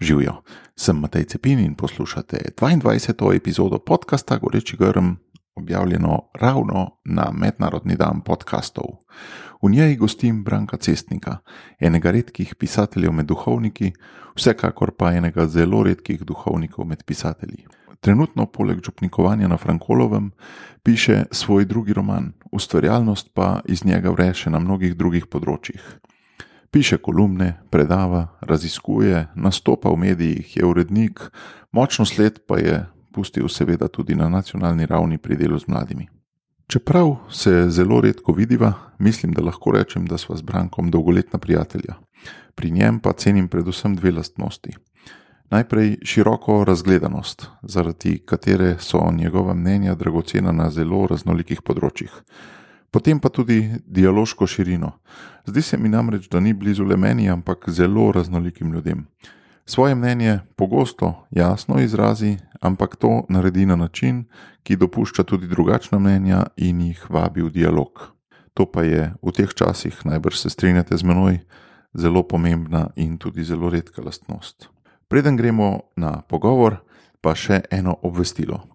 Živijo, sem Matej Cepin in poslušate 22. epizodo podcasta Goreči Grm, objavljeno ravno na Mednarodni dan podkastov. V njej gostim Branka Cestnika, enega redkih pisateljev med duhovniki, vsekakor pa enega zelo redkih duhovnikov med pisatelji. Trenutno, poleg župnikovanja na Frankolovem, piše svoj drugi roman, ustvarjalnost pa iz njega vreše na mnogih drugih področjih. Piše kolumne, predava, raziskuje, nastopa v medijih, je urednik, močno sled pa je pustil seveda tudi na nacionalni ravni pri delu z mladimi. Čeprav se zelo redko vidiva, mislim, da lahko rečem, da sva z Brankom dolgoletna prijatelja. Pri njem pa cenim predvsem dve lastnosti. Najprej široko razgledanost, zaradi katere so njegova mnenja dragocena na zelo raznolikih področjih potem pa tudi dialoško širino. Zdi se mi namreč, da ni blizu le meni, ampak zelo raznolikim ljudem. Svoje mnenje pogosto jasno izrazi, ampak to naredi na način, ki dopušča tudi drugačna mnenja in jih vabi v dialog. To pa je v teh časih, najbrž se strinjate z menoj, zelo pomembna in tudi zelo redka lastnost. Preden gremo na pogovor, pa še eno obvestilo.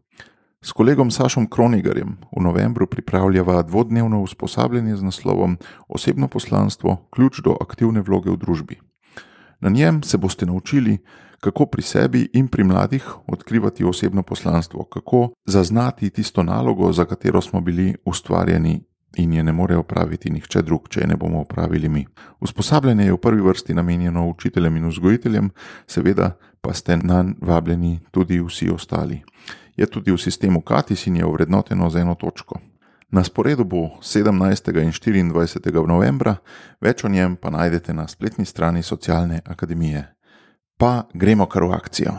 S kolegom Sašom Kronigarjem v novembru pripravljava dvodnevno usposabljanje z naslovom Osebno poslanstvo: Ključ do aktivne vloge v družbi. Na njem se boste naučili, kako pri sebi in pri mladih odkrivati osebno poslanstvo, kako zaznati tisto nalogo, za katero smo bili ustvarjeni in je ne more opraviti nihče drug, če je ne bomo opravili mi. Usposabljanje je v prvi vrsti namenjeno učiteljem in vzgojiteljem, seveda pa ste na nj vabljeni tudi vsi ostali je tudi v sistemu Katis in je ovrednoteno z eno točko. Na sporedu bo 17. in 24. novembra, več o njem pa najdete na spletni strani Socialne akademije. Pa gremo kar v akcijo.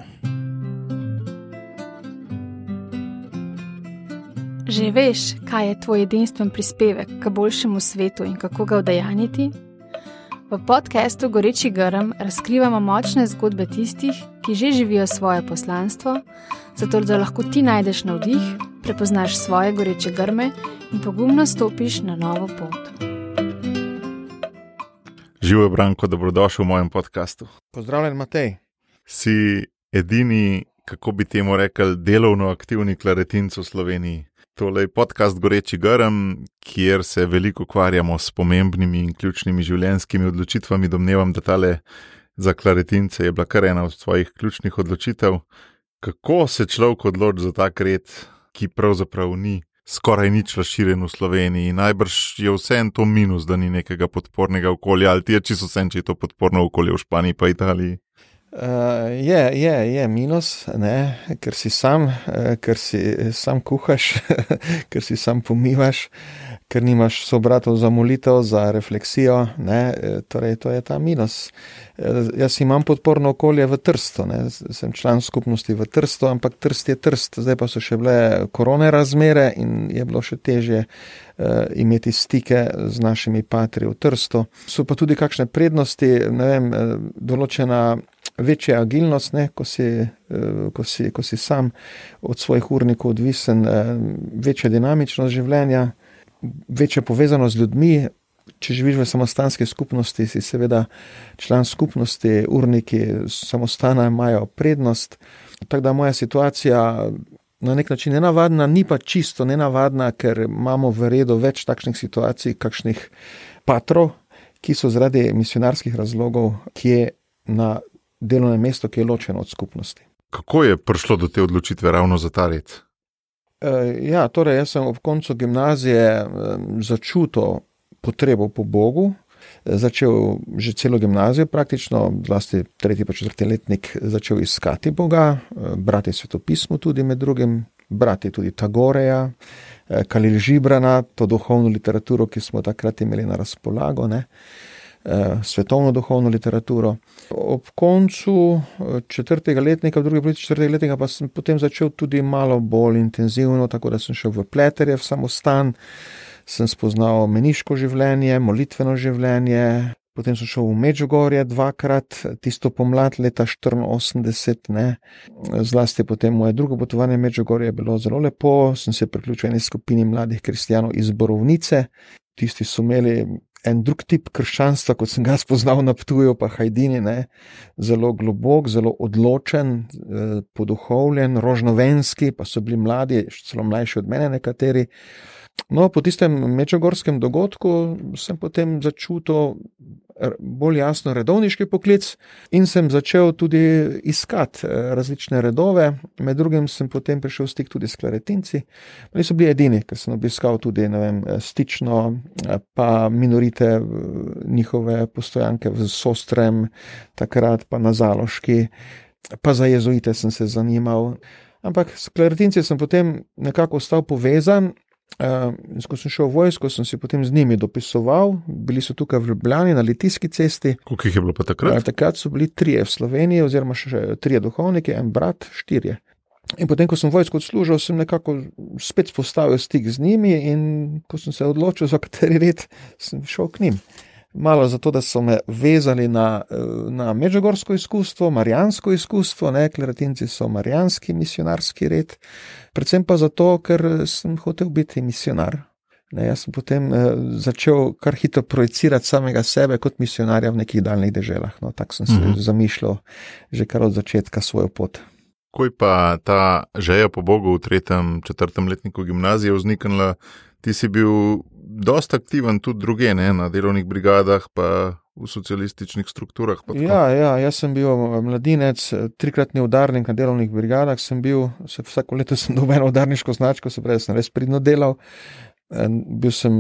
Že veš, kaj je tvoj edinstven prispevek k boljšemu svetu in kako ga vdajaniti? V podkastu Goreči grm razkrivamo močne zgodbe tistih, ki že živijo svoje poslanstvo, zato da lahko ti najdeš navdih, prepoznaš svoje goreče grme in pogumno stopiš na novo pot. Živijo, Branko, dobrodošel v mojem podkastu. Pozdravljen, Matej. Si edini, kako bi temu rekel, delovno aktivni klaretinc v Sloveniji. Tole je podcast Goreči grm, kjer se veliko ukvarjamo s pomembnimi in ključnimi življenjskimi odločitvami. Domnevam, da tale za klaretince je bila kar ena od svojih ključnih odločitev. Kako se človek odloči za tak red, ki pravzaprav ni skoraj nič razširjen v Sloveniji? Najbrž je vse en to minus, da ni nekega podpornega okolja, ali ti je čisto vse, če je to podporno okolje v Španiji pa Italiji. Uh, je, je, je minus, ne? ker si sam, uh, ker si sam kuhaš, ker si sam pomivaš, ker nimaš sobratov za molitev, za refleksijo. Uh, torej, to je ta minus. Uh, jaz imam podporno okolje v Trstu, ne? sem član skupnosti v Trstu, ampak Trst je Trst, zdaj pa so še bile korone razmere in je bilo še težje. Uh, imeti stike z našimi patri v Trstu. So pa tudi kakšne prednosti, ne vem, določena večja agilnost, ne, ko, si, eh, ko, si, ko si sam od svojih urnikov odvisen, eh, večja dinamičnost življenja, večja povezanost z ljudmi. Če živiš v samostanski skupnosti, si seveda član skupnosti, urniki samostana imajo prednost. Tako da moja situacija na nek način je navadna, ni pa čisto nenavadna, ker imamo v redu več takšnih situacij, kakšnih patrov, ki so zaradi misionarskih razlogov, ki je na delovno mesto, ki je ločeno od skupnosti. Kako je prišlo do te odločitve ravno za ta red? E, ja, torej, jaz sem ob koncu gimnazije e, začutil potrebo po Bogu. E, začel že celo gimnazijo, praktično, zlasti tretji pa četrti letnik, začel iskati Boga, brati svetopismo tudi med drugim, brati tudi Tagoreja, Kalil Žibrana, to duhovno literaturo, ki smo takrat imeli na razpolago. Ne. Eh, svetovno duhovno literaturo. Ob koncu eh, četrtega letnika, v drugi polovici četrtega letnika, pa sem potem začel tudi malo bolj intenzivno, tako da sem šel v Pleterje, v samostan, sem spoznal meniško življenje, molitveno življenje. Potem sem šel v Međugorje dvakrat, tisto pomlad leta 84, ne. zlasti potem moje drugo potovanje v Međugorje je bilo zelo lepo. Sem se priključil eni skupini mladih kristijanov iz Borovnice. Tisti so imeli en drug tip krščanstva, kot sem ga spoznal na Ptuju, pa Hajdini, ne? zelo globok, zelo odločen, eh, poduhovljen, rožnovenski, pa so bili mladi, celo mlajši od mene nekateri. No, po tistem mečogorskem dogodku sem potem začutil bolj jasno redovniški poklic in sem začel tudi iskati eh, različne redove. Med drugim sem potem prišel v stik tudi s klaretinci. Oni so bili edini, ker sem obiskal tudi vem, stično, eh, pa minorite njihove postojanke v Sostrem, takrat pa na Zaloški, pa za jezuite sem se zanimal. Ampak s klaretinci sem potem nekako ostal povezan Uh, ko sem šel v vojsko, sem si potem z njimi dopisoval, bili so tukaj v Ljubljani na Litijski cesti. Koliko jih je bilo pa takrat? Uh, takrat so bili trije v Sloveniji, oziroma še trije duhovniki, en brat, štirje. In potem, ko sem vojsko odslužil, sem nekako spet spostavil stik z njimi, in ko sem se odločil, za kateri red sem šel k njim malo zato, da so me vezali na, na medžugorsko izkustvo, marijansko izkustvo, ne, kleratinci so marijanski misionarski red, predvsem pa zato, ker sem hotel biti misionar. Ne, jaz sem potem eh, začel kar hitro projicirati samega sebe kot misionarja v nekih daljnih deželah. No, tako sem se mhm. zamišljal že kar od začetka svojo pot. Ko je pa ta želja po Bogu v tretjem, četrtem letniku gimnazije vzniknila, ti si bil dosta aktiven tudi druge, ne, na delovnih brigadah, pa v socialističnih strukturah. Ja, ja, jaz sem bil eh, mladinec, eh, trikratni udarnik na delovnih brigadah, sem bil, se vsako leto sem dobil eno udarniško značko, se pravi, sem res pridno delal. Bil sem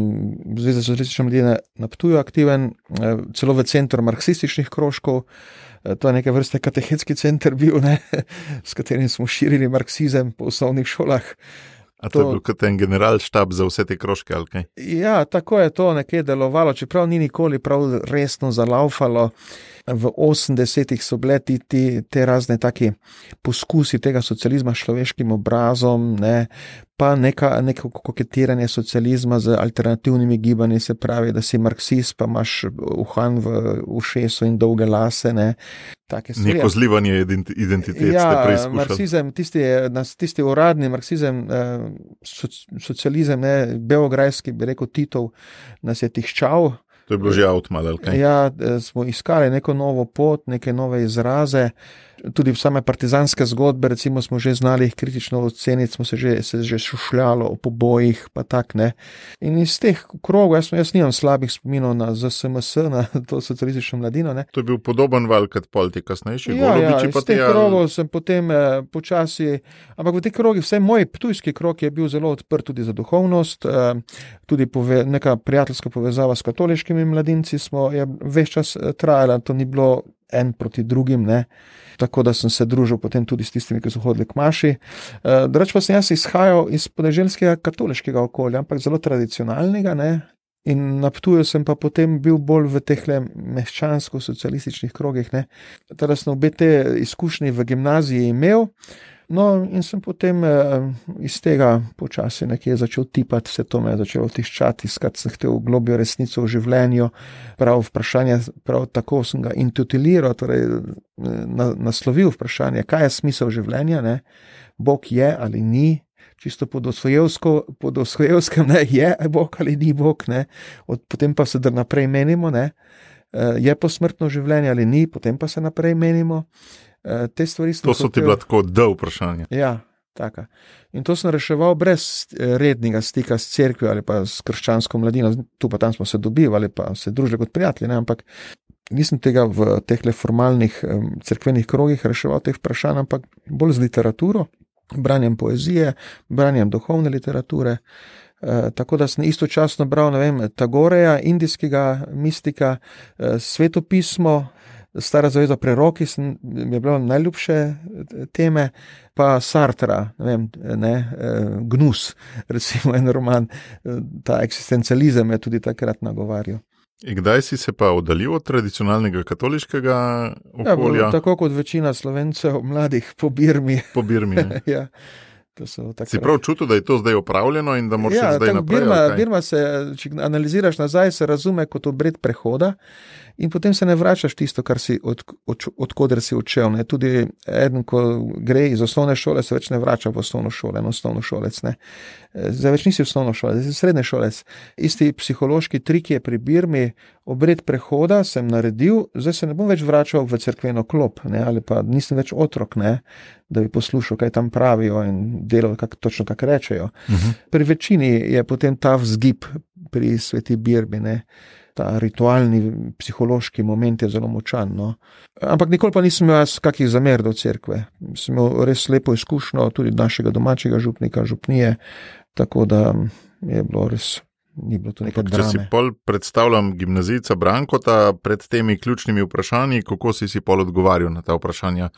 v Zvezi socialistične mladine na Ptuju aktiven, eh, celo v centru marksističnih krožkov. To je neke vrste katehetski center bil, ne, s katerim smo širili marksizem po osnovnih šolah. A to, to je bil kot en generalštab za vse te krožke ali kaj? Ja, tako je to nekje delovalo, čeprav ni nikoli prav resno zalaufalo. V 80-ih so bile ti, ti, te razne taki poskusi tega socializma s človeškim obrazom, ne, pa neka, neko koketiranje socializma z alternativnimi gibanji, se pravi, da si marksist, pa imaš uhan v ušesu in dolge lase. Ne. Neko zlivanje identitete. Ja, marksizem, tisti, tisti uradni marksizem, eh, socializem, ne, beograjski, bi rekel Titov, nas je tiščal. To je bilo že avtomobile. Ja, eh, smo iskali neko novo pot, neke nove izraze tudi same partizanske zgodbe, recimo, smo že znali jih kritično oceniti, smo se že, se že šušljali o pobojih, pa tak ne. In iz teh krogov, jaz, jaz nimam slabih spominov na ZSMS, na to socialistično mladino. Ne. To je bil podoben val, kot politika, kasnejši. Ja, ja, iz teh ali... krogov sem potem eh, počasi, ampak v teh krogih, vse moj ptujski krog je bil zelo odprt tudi za duhovnost, eh, tudi pove, neka prijateljska povezava s katoliškimi mladinci smo, je več čas eh, trajala, to ni bilo en proti drugim. Ne tako da sem se družil potem tudi s tistimi, ki so hodili k maši. Eh, Drugač pa sem jaz izhajal iz podeželskega katoliškega okolja, ampak zelo tradicionalnega. Ne? In na Ptuju sem pa potem bil bolj v teh meščansko-socialističnih krogih. Teda sem obe te izkušnje v gimnaziji imel. No, in sem potem eh, iz tega počasi nekje začel tipati, vse to me je začelo tiščati, iskati sem hotel globijo resnico v življenju. Prav vprašanje, prav tako sem ga intitiliral, torej na, naslovil vprašanje, kaj je smisel življenja, ne? Bog je ali ni. Čisto pod osvojevskem, ne je Bog ali ni Bog, ne? Od, potem pa se naprej menimo, ne? Eh, je posmrtno življenje ali ni, potem pa se naprej menimo. Eh, te stvari so. To so ti bila tako del vprašanja. Ja, tako. In to sem reševal brez eh, rednega stika s cerkvijo ali pa s krščansko mladino, tu pa tam smo se dobivali, pa se družili kot prijatelji, ne? ampak nisem tega v teh formalnih cerkvenih krogih reševal teh vprašanj, ampak bolj z literaturo, branjem poezije, branjem duhovne literature. E, tako da sem istočasno bral, ne vem, Tagoreja, indijskega mistika, e, svetopismo, Stara zaveza preroki sem, je bilo najljubše eh, teme, pa Sartra, ne vem, ne, eh, Gnus, recimo en roman, eh, ta eksistencializem je tudi takrat nagovarjal. In kdaj si se pa oddaljil od tradicionalnega katoliškega ja, okolja? Ja, tako kot večina slovencev, mladih po Birmi. Po Birmi. ja. Si prav čutil, da je to zdaj upravljeno in da moraš ja, zdaj naprej? Birma, Birma se, če analiziraš nazaj, se razume kot obred prehoda in potem se ne vračaš tisto, kar si od, od, odkuder si odšel. Ne. Tudi eden, ko gre iz osnovne šole, se več ne vrača v osnovno šolo, en osnovno šolec. Ne. Zdaj več nisi osnovno šolec, zdaj si srednji šolec. Isti psihološki trik je pri Birmi, obred prehoda sem naredil, zdaj se ne bom več vračal v cerkveno klop, ne, ali pa nisem več otrok, ne, da bi poslušal, kaj tam pravijo in delal kak, točno, kak rečejo. Uh mhm. -huh. Pri večini je potem ta vzgib pri sveti Birmi. Ne ta ritualni, psihološki moment je zelo močan. No. Ampak nikoli pa nisem imel kakih zamer do cerkve. Sem imel res lepo izkušnjo tudi našega domačega župnika, župnije, tako da je bilo res. Ampak, če si pol predstavljam gimnazijca Brankota pred temi ključnimi vprašanji, kako si si pol odgovarjal na ta vprašanja?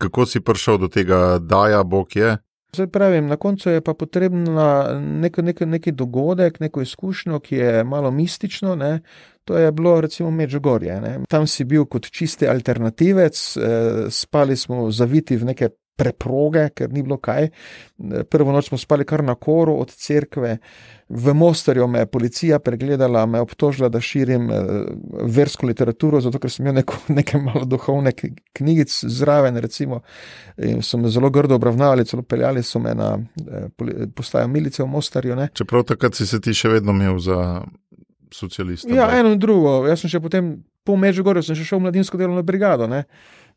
Kako si prišel do tega, da je Bog je? Zdaj pravim, na koncu je pa potrebno neki nek, nek dogodek, neko izkušnjo, ki je malo mistično. Ne? To je bilo recimo Međugorje. Ne? Tam si bil kot čisti alternativec, eh, spali smo zaviti v neke preproge, ker ni bilo kaj. Prvo noč smo spali kar na koru od cerkve. V Mostarju me je policija pregledala, me obtožila, da širim eh, versko literaturo, zato ker sem imel neko, nekaj malo duhovne knjigic zraven, recimo, in so me zelo grdo obravnavali, celo peljali so me na eh, postajo milice v Mostarju. Ne. Čeprav takrat si se ti še vedno imel za socialista. Ja, ne? eno in drugo. Jaz sem še potem po Međugorju, sem še šel v mladinsko delovno brigado, ne.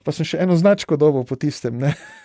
pa sem še eno značko dobo po tistem.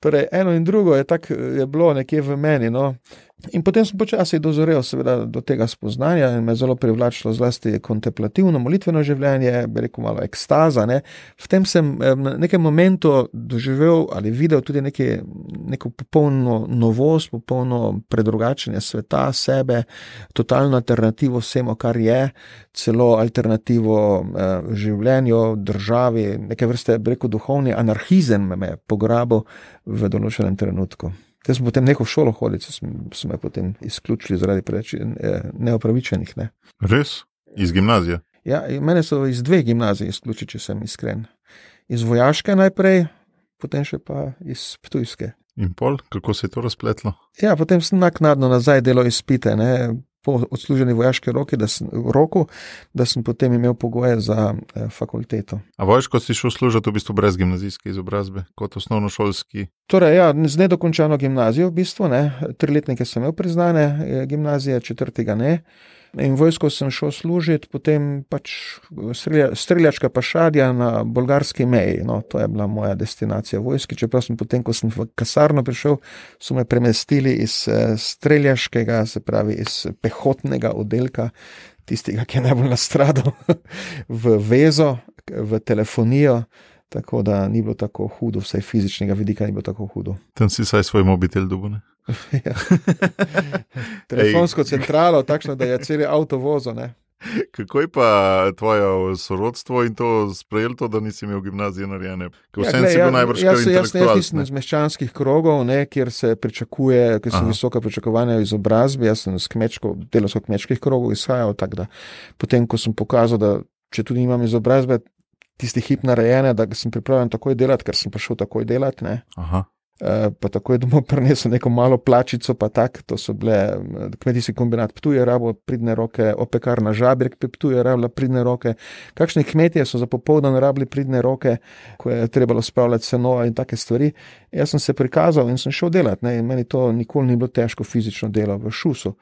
torej, eno in drugo je, tak, je bilo nekje v meni. No. In potem sem počasi dozorel seveda, do tega spoznanja in me zelo privlačilo zlasti kontemplativno, molitveno življenje, bi rekel malo ekstaza. Ne. V tem sem na nekem momentu doživel ali videl tudi neke, neko popolno novost, popolno predrugačenje sveta, sebe, totalno alternativo vsemu, kar je, celo alternativo eh, življenju, državi, neke vrste, bi rekel, duhovni anarhizem me je pograbil v določenem trenutku. Jaz sem potem neko šolo hodil, so, so me potem izključili zaradi preveč eh, neopravičenih. Ne. Res? Iz gimnazije? Ja, mene so iz dveh gimnazij izključili, če sem iskren. Iz vojaške najprej, potem še pa iz Ptujske. In pol, kako se je to razpletlo? Ja, potem sem naknadno nazaj delal izpite, ne, po odsluženi vojaški roki, da sem, roku, da sem potem imel pogoje za eh, fakulteto. A vojsko si šel služiti v bistvu brez gimnazijske izobrazbe, kot osnovnošolski? Torej, ja, z nedokončano gimnazijo, v bistvu, ne. tri letnike sem imel priznane eh, gimnazije, četrtega ne. In vojsko sem šel služiti, potem pač strelja, streljačka pašadja na bolgarski meji. No, to je bila moja destinacija vojske. Čeprav sem potem, ko sem v kasarno prišel, so me premestili iz eh, streljaškega, se pravi iz pehotnega oddelka, tistega, ki je najbolj nastradal, v vezo, v telefonijo. Tako da ni bilo tako hudo, vsaj fizičnega vidika ni bilo tako hudo. Tam si saj svoj mobitel dubone. Ja. Telefonsko centralo, takšno, da je cel avto vozil. Kako je pa tvoje sorodstvo in to sprejelo, to, da nisi imel gimnazije narejene? Ja, gled, ja, jaz, jaz, jaz, jaz nisem iz meščanskih krogov, ne, kjer se pričakuje, ker so Aha. visoka pričakovanja v izobrazbi. Jaz sem iz kmečko, delovsko kmečkih krogov izhajal. Potem, ko sem pokazal, da če tudi nimam izobrazbe, tisti hip narejene, da sem pripravljen takoj delati, ker sem prišel takoj delati. Eh, pa tako je domov prinesel neko malo plačico, pa tako, to so bile eh, kmetijski kombinat, ptuje rabo, pridne roke, opekarna žabrik, ptuje rabo, pridne roke. Kakšne kmetije so za popoldan rabili pridne roke, ko je trebalo spravljati seno in take stvari. Jaz sem se prikazal in sem šel delati, ne? in meni to nikoli ni bilo težko fizično delo v šusu.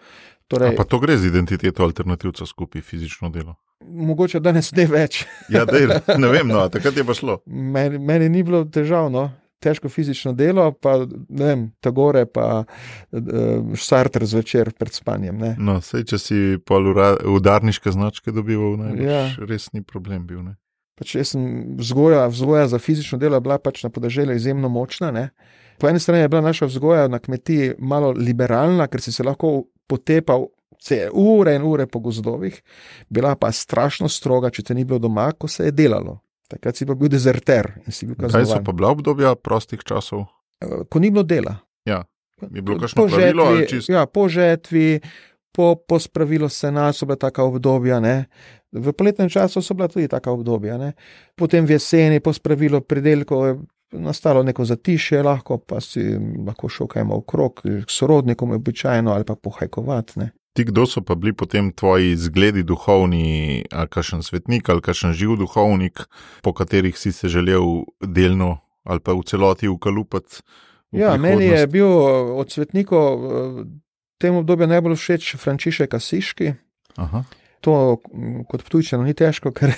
Torej, pa to gre z identiteto alternativca skupaj, fizično delo. Mogoče danes ne več. ja, dej, ne vem, no, takrat je pa šlo. Meni, meni ni bilo težavno težko fizično delo, pa ne vem, ta gore, pa uh, štarter zvečer pred spanjem. Ne. No, sej, če si pol udarniške značke dobival, ne, ja. res ni problem bil. Ne. Pač jaz sem vzgoja, vzgoja za fizično delo bila pač na podeželju izjemno močna. Ne. Po eni strani je bila naša vzgoja na kmetiji malo liberalna, ker si se lahko potepal. Ure in ure po gozdovih, bila pa strašno stroga, če te ni bilo doma, ko se je delalo. Takrat si pa bil dezerter in si bil kaznovan. Kaj so pa bila obdobja prostih časov? Eh, ko ni bilo dela. Ja, je bilo kakšno pravilo ali čisto? Ja, po žetvi, po, po spravilu sena so bila taka obdobja, ne. V poletnem času so bila tudi taka obdobja, ne. Potem v jeseni, po spravilu pridelkov, je nastalo neko zatišje, lahko pa si lahko šel kaj okrog, k sorodnikom običajno ali pa pohajkovati, ne. Ti, kdo so pa bili potem tvoji zgledi duhovni, ali kakšen svetnik, ali kakšen živ duhovnik, po katerih si se želel delno ali pa v celoti ukalupati? Ja, meni je bil od svetnikov v tem obdobju najbolj všeč Frančišek Asiški. Aha. To kot tujčano ni težko, ker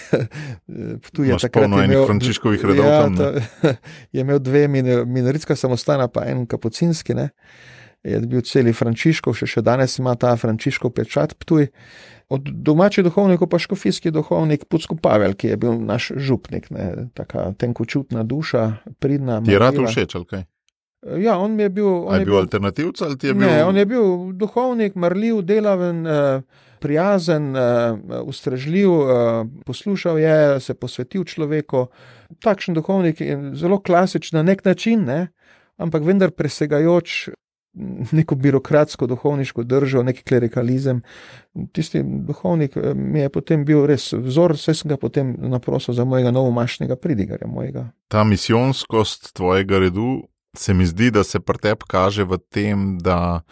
tuje takrat. Imel enih frančiškovih redov. Ja, tam, je imel dve minoritska samostana, pa en kapucinski. Ne. Je bil celi Frančiškov, še, še danes ima ta Frančiškov pečat ptuj. Od domačih duhovnikov pa škofijski duhovnik Pucko Pavel, ki je bil naš župnik, ne, taka tenkočutna duša, pridna. Ti je rad všeč, ali kaj? Ja, on je bil. On je, je bil, bil alternativc ali ti je bil? Ne, on je bil duhovnik, marljiv, delaven, eh, prijazen, eh, ustrežljiv, poslušal je, se posvetil človeku. Takšen duhovnik je zelo klasičen na nek način, ne? ampak vendar presegajoč neko birokratsko duhovniško držo, neki klerikalizem. Tisti duhovnik mi je potem bil res vzor, vse sem ga potem naprosil za mojega novomašnega pridigarja. Mojega. Ta misijonskost tvojega redu se mi zdi, da se pri tebi kaže v tem, da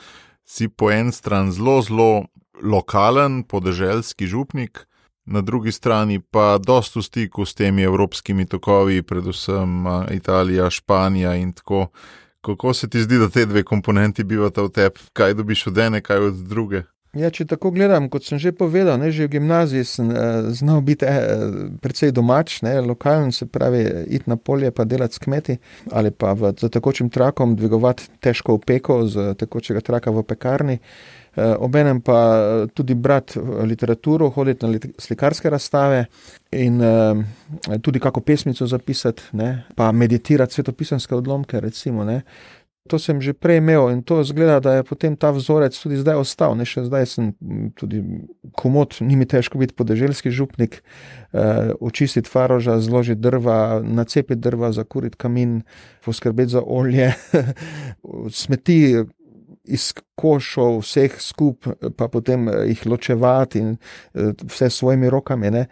si po eni strani zelo, zelo lokalen, podeželski župnik, na drugi strani pa dosta v stiku s temi evropskimi tokovi, predvsem Italija, Španija in tako. Kako se ti zdi, da te dve komponenti bivata v tebi, kaj dobiš od ene, kaj od druge? Ja, če tako gledam, kot sem že povedal, ne, že v gimnaziji sem eh, znal biti eh, precej domač, ne, lokalen, se pravi, iti na polje, pa delati s kmeti ali pa v, za tekočim trakom dvigovati težko opeko z tekočega traka v pekarni. Eh, obenem pa eh, tudi brati eh, literaturo, hoditi na slikarske razstave in eh, tudi kako pesmico zapisati, ne, pa meditirati svetopisanske odlomke. Recimo, To sem že prej imel in to zgleda, da je potem ta vzorec tudi zdaj ostal. Ne, še zdaj sem tudi komod, ni mi težko biti podeželski župnik, eh, očistiti faroža, zložiti drva, nacepiti drva, zakuriti kamin, poskrbeti za olje, smeti iz košov, vseh skup, pa potem jih ločevati in eh, vse svojimi rokami. Ne.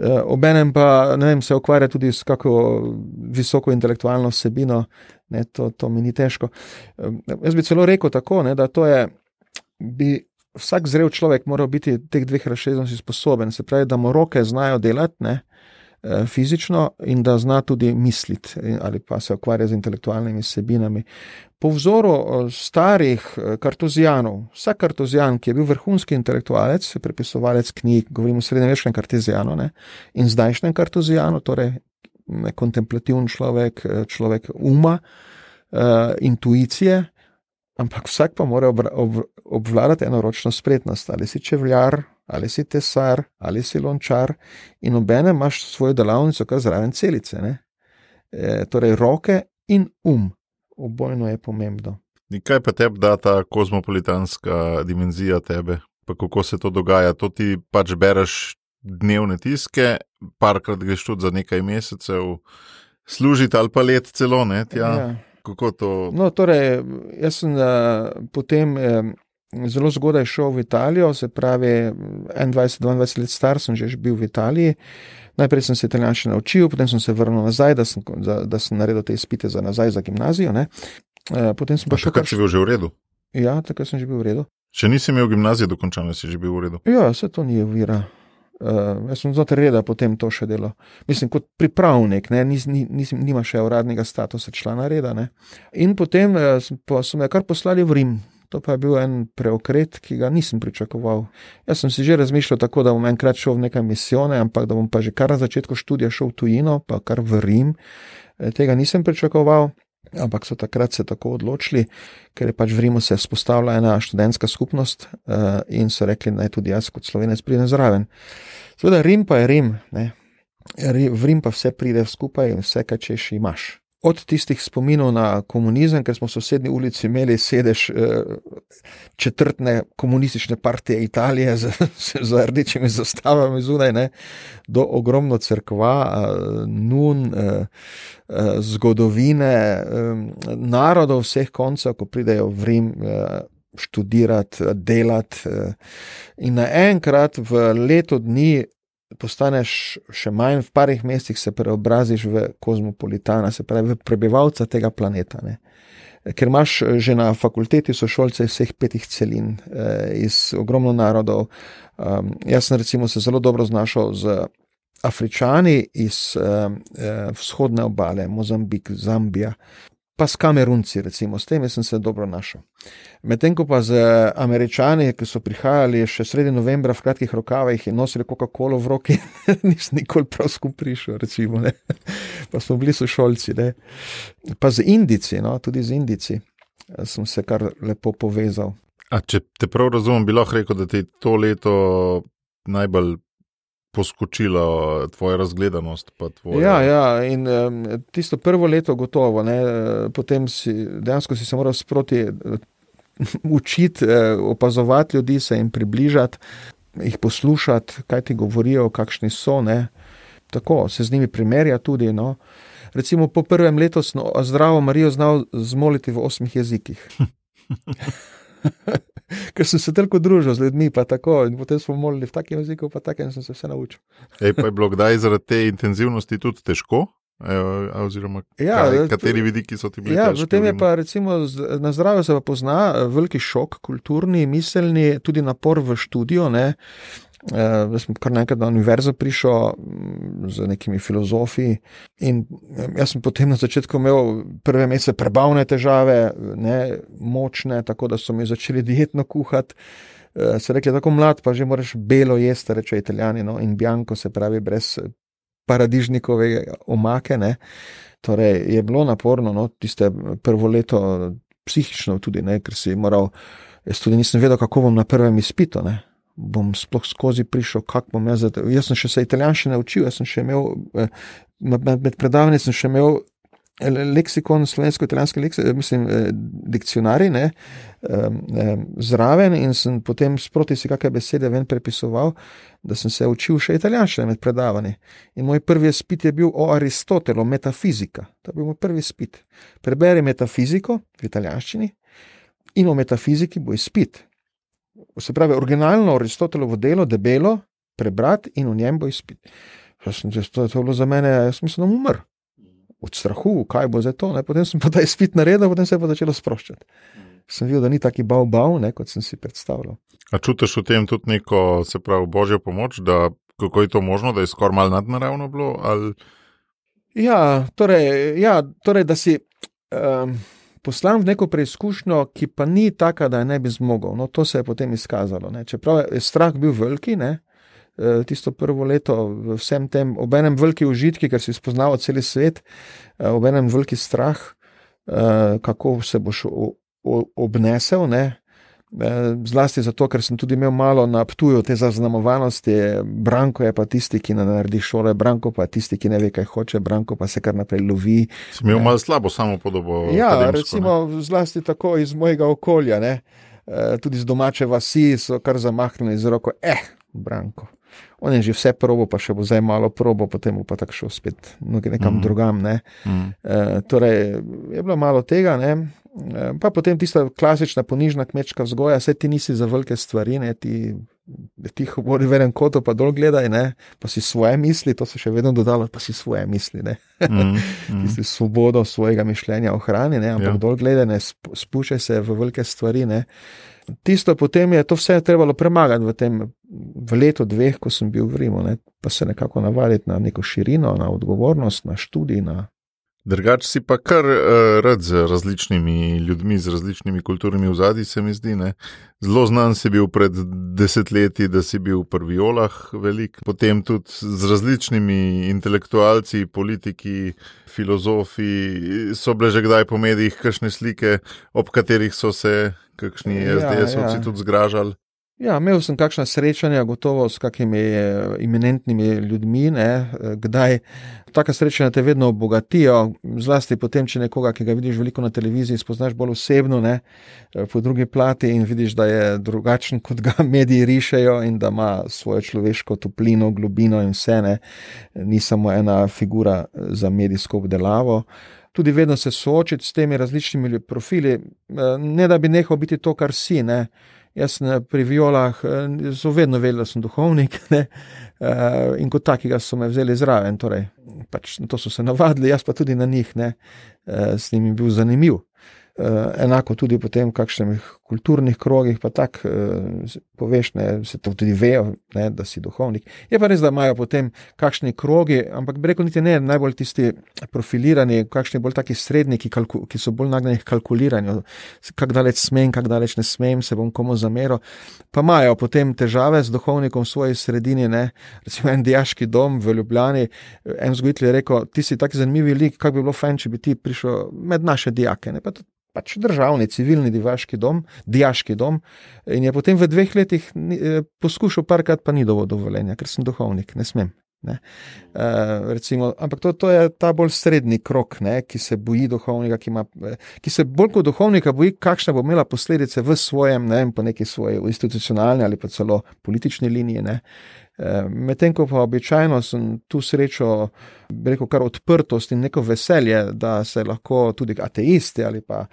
Eh, obenem pa vem, se ukvarja tudi s kako visoko intelektualno vsebino, ne, to, to mi ni težko. Jaz bi celo rekel tako, ne, da to je, bi vsak zrel človek moral biti teh dveh razsežnosti sposoben, se pravi, da mu roke znajo delati. Ne, eh, Fizično in da zna tudi misliti, ali pa se ukvarja z intelektualnimi sebinami. Po vzoru eh, starih eh, kartuzijanov, vsak kartuzijan, ki je bil vrhunski intelektualec, prepisovalec knjig, govorimo o srednjeveškem kartuzijanu in zdajšnjem kartuzijanu, torej kontemplativen človek, eh, človek uma, intuicije, ampak vsak pa mora ob, ob, obvladati eno ročno spretnost, ali si čevljar, ali si tesar, ali si lončar, in obene imaš svojo delavnico, kar zraven celice. E, torej, roke in um, obojno je pomembno. In kaj pa tebi da ta kozmopolitanska dimenzija tebe? Pa kako se to dogaja? To ti pač bereš dnevne tiske, parkrat greš tudi za nekaj mesecev, služiti ali pa let celo. Ne, ja. Kako to? No, torej, jaz sem uh, potem eh, zelo zgodaj šel v Italijo, se pravi, 21-22 let star sem že bil v Italiji. Najprej sem se italijanščino naučil, potem sem se vrnil nazaj, da sem, da, da sem naredil te izpite za nazaj za gimnazijo. Ne. Potem sem pa še kar. Takrat si bil že v redu? Ja, takrat sem že bil v redu. Če nisi imel gimnazije dokončane, si že bil v redu? Ja, se to ni uvira. Uh, jaz sem znotraj reda potem to še delo. Mislim, kot pripravnik, ne, nis, nis, nima še uradnega statusa člana reda. Ne. In potem uh, so me kar poslali v Rim. To pa je bil en preokret, ki ga nisem pričakoval. Jaz sem si že razmišljal tako, da bom enkrat šel v neke misijone, ampak da bom pa že kar na začetku študija šel v tujino, pa kar v Rim. E, tega nisem pričakoval. Ampak so takrat se tako odločili, ker je pač v Rimu se vzpostavila ena študentska skupnost uh, in so rekli, naj tudi jaz kot slovenec pridem zraven. Seveda, Rim pa je Rim, ne? v Rim pa vse pride skupaj in vse, kar češ imaš od tistih spominov na komunizem, ker smo v sosednji ulici imeli sedež eh, četrtne komunistične partije Italije z, z rdečimi zastavami zunaj, ne, do ogromno crkva, eh, nun, eh, zgodovine, narodov vseh koncev, ko pridejo v Rim. Študirati, delati, in naenkrat v letu dni postaneš še manj, v parih mesecih se preobraziš v kozmopolitana, se pravi v prebivalca tega planeta. Ne. ker imaš že na fakulteti sošolce vseh petih celin, iz ogromno narodov. Jaz sem recimo se zelo dobro znašel z Afričani iz vzhodne obale, Mozambik, Zambija, pa s Kamerunci, recimo, s tem sem se dobro našel. Medtem ko pa z Američani, ki so prihajali še sredi novembra v kratkih rokavih in nosili Coca-Colo v roki, nisem nikoli prav skupaj prišel, recimo, ne. pa smo bili sošolci. Ne. Pa z Indici, no, tudi z Indici sem se kar lepo povezal. A če te prav razumem, bi lahko rekel, da ti to leto najbolj poskočila tvoja razgledanost. Tvoja... Ja, ja, in um, tisto prvo leto, gotovo, ne, potem si dejansko si se moral sproti učiti, opazovati ljudi, se jim približati, jih poslušati, kaj ti govorijo, kakšni so. Ne. Tako se z njimi primerja tudi. No. Recimo po prvem letu sem zdravo Marijo znal zmoliti v osmih jezikih. ker sem se toliko družil z ljudmi, pa tako. In potem smo molili v takem jeziku, pa tako in sem se vse naučil. Ej, pa je bilo kdaj zaradi te intenzivnosti tudi težko? E, oziroma, ja, kaj, kateri vidiki so ti bili? Ja, potem je pa recimo na zdravju se pa pozna veliki šok, kulturni, miselni, tudi napor v študijo. Ne? Uh, jaz sem kar nekaj na univerzo prišel mm, z nekimi filozofi. In jaz sem potem na začetku imel prve mesece prebavne težave, ne, močne, tako da so mi začeli dietno kuhati. Uh, se rekli, tako mlad, pa že moraš belo jesti, reče italijani, no, in bianco, se pravi, brez paradižnikove omake. Ne. Torej je bilo naporno, no, tiste prvo leto, psihično tudi, ne, ker si moral. Jaz tudi nisem vedel, kako bom na prvem izpitu. Ne bom sploh skozi prišel, kako bom jaz. Jaz sem še se italijanščine naučil, jaz sem še imel, eh, med, med predavanji sem še imel eh, leksikon, slovensko-italijanski leksikon, eh, mislim, dikcionari, ne, zraven in sem potem sproti si kakšne besede ven prepisoval, da sem se učil še italijanščine med predavanji. In moj prvi spit je bil o Aristotelu, metafizika. To je bil moj prvi spit. Preberi metafiziko v italijanščini in o metafiziki bo izpit se pravi, originalno Aristotelovo delo, debelo, prebrati in v njem bo izpit. Sem, to je bilo za mene, jaz mislim, da umr. Od strahu, kaj bo za to. Ne? Potem sem pa ta izpit naredil, potem se je pa začelo sproščati. Sem videl, da ni taki bav, bav, ne, kot sem si predstavljal. A čutiš v tem tudi neko, se pravi, božjo pomoč, da kako je to možno, da je skoraj mal nadnaravno bilo? Ali... Ja, torej, ja, torej, da si. Um, poslan v neko preizkušnjo, ki pa ni taka, da je ne bi zmogel. No, to se je potem izkazalo. Ne. Čeprav je strah bil veliki, ne, e, tisto prvo leto, vsem tem, ob enem veliki užitki, ker si spoznal cel svet, e, ob enem veliki strah, e, kako se boš obnesel. Ne. Zlasti zato, ker sem tudi imel malo na ptuju te zaznamovanosti. Branko je pa tisti, ki ne naredi šole, Branko pa tisti, ki ne ve, kaj hoče, Branko pa se kar naprej lovi. Sem imel malo slabo samo podobo. Ja, recimo, ne? zlasti tako iz mojega okolja, ne? Eh, tudi z domače vasi so kar zamahnili z roko, eh, Branko. On je že vse probo, pa še bo zdaj malo probo, potem bo pa tako šel spet nekam mm. drugam. Ne? Mm. E, torej, je bilo malo tega, ne? Eh, pa potem tista klasična ponižna kmečka vzgoja, vse ti nisi za velike stvari, ne, ti tiho vodi v enem kotu, pa dol gledaj, ne, pa si svoje misli, to se še vedno dodalo, pa si svoje misli. Mm, mm. Tisti svobodo svojega mišljenja ohrani, ne, ampak ja. dol gledaj, ne, spuščaj se v velike stvari. Ne. Tisto potem je to vse trebalo premagati v tem v letu, dveh, ko sem bil v Rimu, ne, pa se nekako navaditi na neko širino, na odgovornost, na študij, na Drugač si pa kar uh, rad z različnimi ljudmi, z različnimi kulturnimi vzadji, se mi zdi. Ne? Zelo znan si bil pred desetletji, da si bil v Violah velik, potem tudi z različnimi intelektualci, politiki, filozofi. So bile že kdaj po medijih kakšne slike, ob katerih so se kakšni ja, SDS-ovci ja. tudi zgražali. Ja, imel sem kakšna srečanja, gotovo s kakimi eh, ljudmi. Ne, eh, kdaj taka srečanja te vedno obogatijo, zlasti potem, če nekoga, ki ga vidiš veliko na televiziji, spoznaš bolj osebno, ne, eh, po drugi plati in vidiš, da je drugačen, kot ga mediji rišejo in da ima svojo človeško toplino, globino in vse, ne, ni samo ena figura za medijsko obdelavo. Tudi vedno se soočiti s temi različnimi profili, ne da bi nehal biti to, kar si. Ne. Jaz pri violah so vedno vedeli, da sem duhovnik ne? Eh, in kot takega so me vzeli zraven. Torej, pač to so se navadili, jaz pa tudi na njih, ne? Eh, s njimi bil zanimiv. enako tudi potem v kakšnih kulturnih krogih, pa tako poveš, ne, se to tudi vejo, ne, da si duhovnik. Je pa res, da imajo potem kakšni krogi, ampak breko niti ne najbolj tisti profilirani, kakšni bolj taki srednji, ki, kalku, ki so bolj nagnjeni k kalkuliranju, kak daleč smem, kak daleč ne smem, se bom komu zameril. Pa imajo potem težave z duhovnikom v svoji sredini, ne, recimo en diaški dom v Ljubljani, en zgoditelj je rekel, ti si tako zanimiv lik, kak bi bilo fajn, če bi ti prišel med naše dijake. Ne, pač državni, civilni divaški dom, diaški dom. In je potem v dveh letih eh, poskušal parkrat, pa ni dovolj dovoljenja, ker sem duhovnik, ne smem. Ne. Uh, recimo, ampak to, to je ta bolj srednji krok, ne, ki se boji duhovnika, ki, ima, eh, ki se bolj kot duhovnika boji, kakšne bo imela posledice v svojem, ne vem, po neki svoji institucionalni ali pa celo politični liniji. Uh, Medtem ko pa običajno sem tu srečo, rekel, kar odprtost in neko veselje, da se lahko tudi ateisti ali pa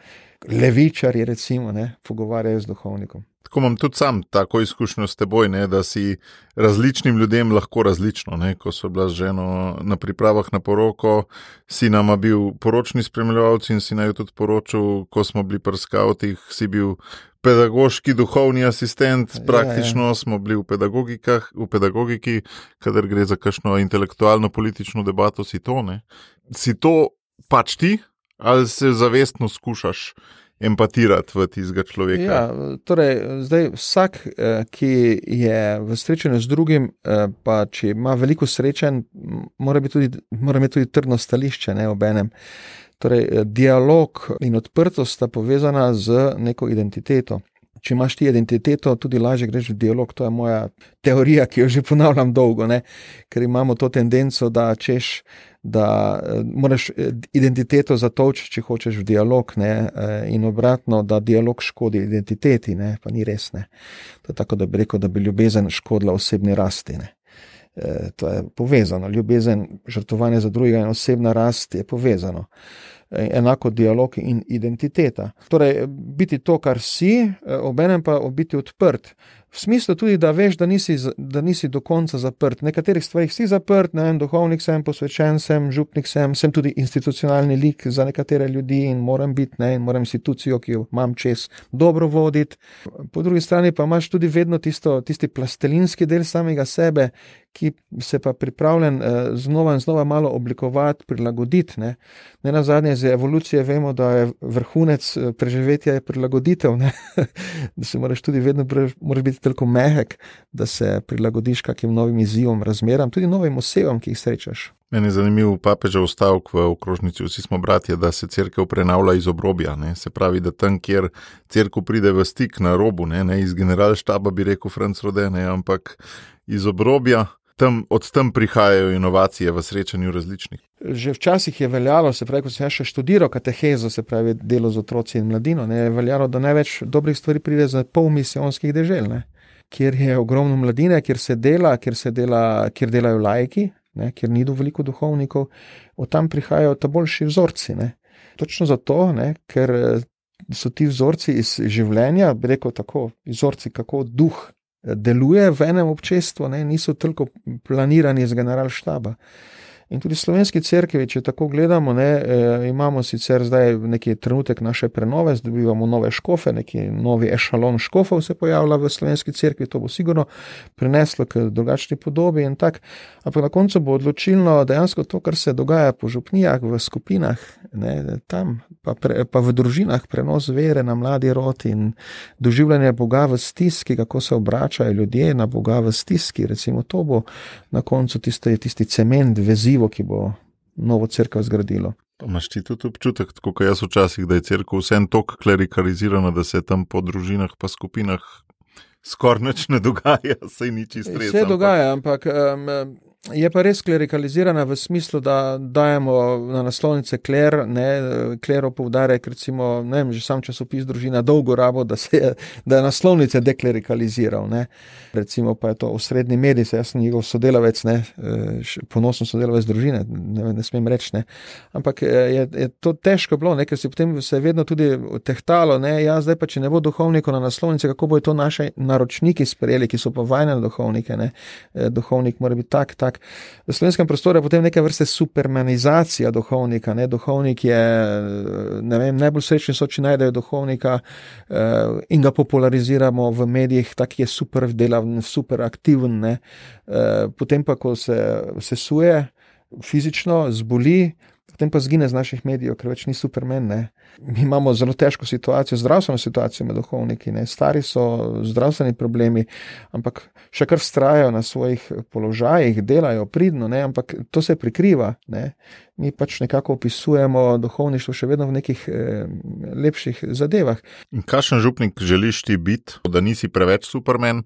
levičari, recimo, ne, pogovarjajo z duhovnikom. Tako imam tudi sam tako izkušnjo s teboj, ne, da si različnim ljudem lahko različno. Ne. Ko so bila z ženo na pripravah na poroko, si nama bil poročni spremljalec in si naj tudi poročal, ko smo bili pri skavtih, si bil pedagoški, duhovni asistent, ja, praktično ja, ja. smo bili v, v pedagogiki, kadar gre za kakšno intelektualno politično debato, si to ne. Si to pač ti ali se zavestno skušaš? Empatirati v tistega človeka. Ja, torej, zdaj, vsak, eh, ki je v srečanju z drugim, eh, pa če ima veliko srečen, mora, tudi, mora imeti tudi trdno stališče, ne ob enem. Torej, eh, dialog in odprtost sta povezana z neko identiteto. Če imaš ti identiteto, tudi lažje greš v dialog. To je moja teorija, ki jo že ponavljam dolgo, ne? ker imamo to tendenco, da češ, da eh, moraš eh, identiteto zatoči, če hočeš v dialog, ne? in obratno, da dialog škodi identiteti, ne? pa ni res. Ne? To je tako, da bi rekel, da bi ljubezen škodila osebni rasti. Ne? To je povezano. Ljubezen, žrtvovanje za drugega in osebna rast je povezano. Enako dialog in identiteta. Torej, biti to, kar si, obenem pa biti odprt. V smislu tudi, da veš, da nisi, da nisi do konca zaprt. Nekaterih stvarih si zaprt, ne vem, duhovnik sem, posvečen sem, župnik sem, sem tudi institucionalni lik za nekatere ljudi in moram biti, ne, in moram institucijo, ki jo imam čez, dobro voditi. Po drugi strani pa imaš tudi vedno tisto, tisti plastelinski del samega sebe, ki se pa pripravljen eh, znova in znova malo oblikovati, prilagoditi. Ne, ne na zadnje, z evolucije vemo, da je vrhunec eh, preživetja je prilagoditev, da se moraš tudi vedno, moraš biti toliko mehek, da se prilagodiš kakim novim izzivom, razmeram, tudi novim osebam, ki jih srečaš. Meni je zanimiv papežev stavek v okrožnici, vsi smo bratje, da se crkva prenavlja iz obrobja. Ne? Se pravi, da tam, kjer crkva pride v stik na robu, ne, ne iz generalštaba, bi rekel Franc Rodene, ampak iz obrobja. Tam, od tam prihajajo inovacije v srečanju različnih. Že včasih je veljalo, se pravi, ko sem še študiral katehezo, se pravi, delo z otroci in mladino, ne, je veljalo, da največ dobrih stvari pride za pol misijonskih dežel. Ne kjer je ogromno mladine, kjer se dela, kjer, se dela, kjer delajo lajki, ne, kjer ni dovolj duhovnikov, od tam prihajajo ta boljši vzorci. Ne. Točno zato, ne, ker eh, so ti vzorci iz življenja, bi rekel tako, vzorci, kako duh deluje v enem občestvu, ne, niso toliko planirani iz generalštaba. In tudi slovenski crkvi, če tako gledamo, ne, e, imamo sicer zdaj neki trenutek naše prenove, dobivamo nove škofe, neki novi ešalon škofov se pojavlja v slovenski crkvi, to bo sigurno prineslo k drugačni podobi in tako. Ampak na koncu bo odločilno dejansko to, kar se dogaja po župnijah, v skupinah, ne, tam, pa, pre, pa v družinah, prenos vere na mladi rod in doživljanje Boga v stiski, kako se obračajo ljudje na Boga v stiski. Recimo, to bo na koncu tisti, tisti cement, veziv tkivo, ki bo novo crkvo zgradilo. Máš ti tudi občutek, kot jaz včasih, da je crkva vsem tako klerikalizirana, da se tam po družinah pa skupinah skoraj nič ne dogaja, se ni čisto res. Se dogaja, ampak um, je pa res klerikalizirana v smislu, da dajemo na naslovnice kler, ne, klero poudarek, recimo, ne vem, že sam časopis družina dolgo rabo, da se je, da je naslovnice deklerikaliziral, ne. Recimo pa je to osrednji medij, se jaz sem njegov sodelavec, ne, ponosen sodelavec družine, ne, ne smem reči, ne. Ampak je, je to težko bilo, ne, ker si potem se je vedno tudi tehtalo, ne, ja, zdaj pa če ne bo duhovnikov na naslovnice, kako bojo to naše naročniki sprejeli, ki so pa vajne duhovnike, ne. Duhovnik mora biti tak, tak tak. V slovenskem prostoru je potem neka vrsta supermanizacija duhovnika. Ne? Duhovnik je, ne vem, najbolj srečni so, če najdejo duhovnika uh, in ga populariziramo v medijih, tak je super delaven, super aktiven. Uh, potem pa, ko se sesuje fizično, zboli, potem pa zgine z naših medijev, ker več ni supermen. Ne. Mi imamo zelo težko situacijo, zdravstveno situacijo med duhovniki, ne. stari so zdravstveni problemi, ampak še kar vztrajajo na svojih položajih, delajo pridno, ne. ampak to se prikriva. Ne. Mi pač nekako opisujemo duhovništvo še vedno v nekih eh, lepših zadevah. Kakšen župnik želiš ti biti, da nisi preveč supermen,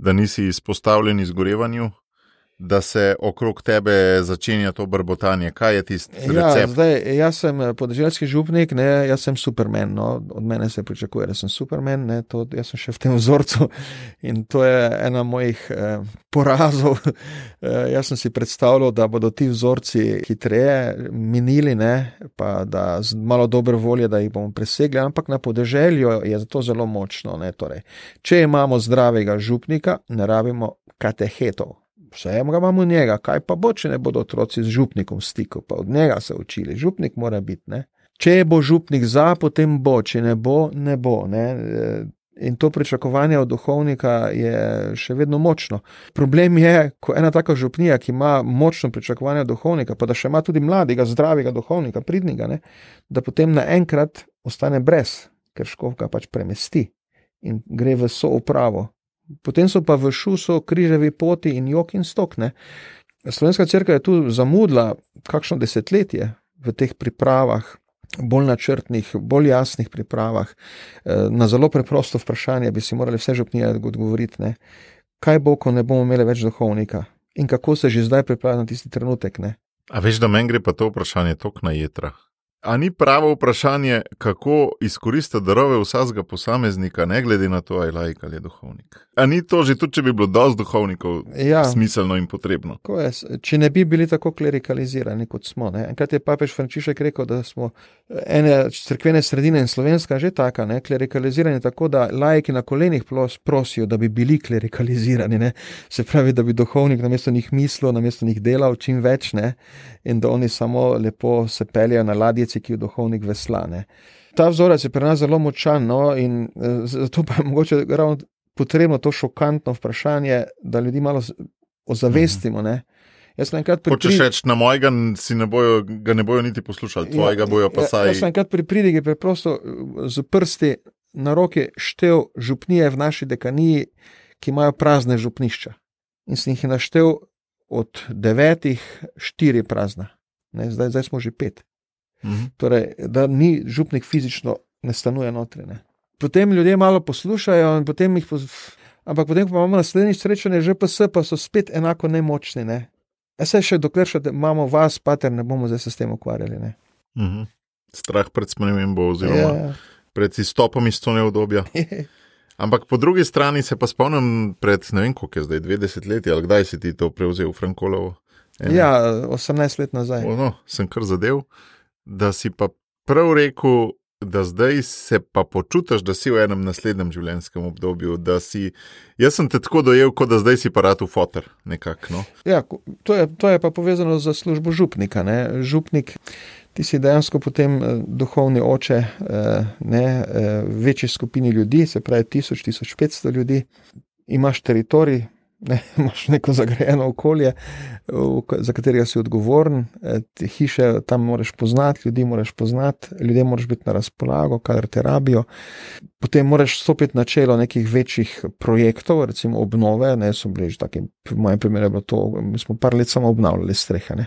da nisi izpostavljen izgorevanju? Da se okrog tebe začenja to brbotanje. Kaj je tisti ja, zdaj, jaz sem eh, podeželjski župnik, ne, jaz sem supermen. No, od mene se pričakuje, da sem supermen, ne, to, jaz sem še v tem vzorcu in to je ena mojih eh, porazov. eh, jaz sem si predstavljal, da bodo ti vzorci hitreje minili, ne, pa da z malo dobre volje, da jih bomo presegli, ampak na podeželju je to zelo močno. Ne, torej, če imamo zdravega župnika, ne rabimo katehetov vse imamo njega, kaj pa bo, če ne bodo otroci z župnikom stikov, pa od njega se učili. Župnik mora biti. Ne? Če bo župnik za, potem bo, če ne bo, ne bo. Ne? In to pričakovanje od duhovnika je še vedno močno. Problem je, ko ena taka župnija, ki ima močno pričakovanje od duhovnika, pa da še ima tudi mladega, zdravega duhovnika, pridnega, ne? da potem naenkrat ostane brez, ker škovka pač premesti in gre v soupravo potem so pa v šusu križevi poti in jok in stokne. Slovenska crkva je tu zamudila kakšno desetletje v teh pripravah, bolj načrtnih, bolj jasnih pripravah. Eh, na zelo preprosto vprašanje bi si morali vse župnije odgovoriti, ne? kaj bo, ko ne bomo imeli več duhovnika in kako se že zdaj pripravlja na tisti trenutek. Ne? A veš, da meni gre pa to vprašanje tok na jedra. A ni pravo vprašanje, kako izkoristiti darove vsakega posameznika, ne glede na to, ali je lajk ali je duhovnik. A ni to že tudi, če bi bilo dosti duhovnikov ja, smiselno in potrebno? Če ne bi bili tako klerikalizirani, kot smo. Ne? Enkrat je papež Frančišek rekel, da smo ene crkvene sredine in slovenska že taka, ne? klerikalizirani tako, da lajki na kolenih prosijo, da bi bili klerikalizirani. Ne? Se pravi, da bi duhovnik namesto njih mislil, namesto njih delal čim več ne? in da oni samo lepo se peljajo na ladjici, ki jo duhovnik veslane. Ta vzorec je pri nas zelo močan, no, in eh, zato pa je mogoče ravno potrebno to šokantno vprašanje, da ljudi malo ozavestimo. Ne? Jaz sem enkrat pripričal, če rečeš na mojega, ne bojo, ga ne bojo niti poslušali, tvojega ja, bojo pa ja, saj. Jaz sem enkrat pri pridigi preprosto z prsti na roke štev župnije v naši dekaniji, ki imajo prazne župnišča. In sem jih naštel od devetih, štiri prazna. Ne, zdaj, zdaj smo že pet. Mhm. Torej, da ni župnik fizično ne stanuje notrene potem ljudje malo poslušajo, in potem jih poslušajo. Ampak potem, ko imamo naslednji srečanje, že PS, pa so spet enako nemočni. Ne? Se še dokler še imamo vas, pater, ne bomo zdaj se s tem ukvarjali. Uh mhm. Strah pred spremembo, oziroma ja, ja. pred izstopom iz to neobdobja. Ampak po drugi strani se pa spomnim, pred ne vem, koliko je zdaj, 20 let ali kdaj si ti to prevzel, Frankolovo. Ja, 18 let nazaj. O, no, sem kar zadev, da si pa prav rekel, da zdaj se pa počutiš, da si v enem naslednjem življenjskem obdobju. Si, jaz sem te tako dojel, kot da zdaj si pa rad v fotor. Nekak, no. ja, to, je, to je pa povezano z službo župnika. Ne? Župnik, ti si dejansko potem eh, duhovni oče eh, ne, eh, večji skupini ljudi, se pravi 1000-1500 ljudi, imaš teritorij ne, imaš neko zagrajeno okolje, za katerega si odgovoren, e, te hiše tam moraš poznati, ljudi moraš poznati, ljudje moraš biti na razpolago, kadar te rabijo. Potem moraš stopiti na čelo nekih večjih projektov, recimo obnove, ne so bili že taki, v mojem primeru je bilo to, mi smo par let samo obnavljali strehe. Ne.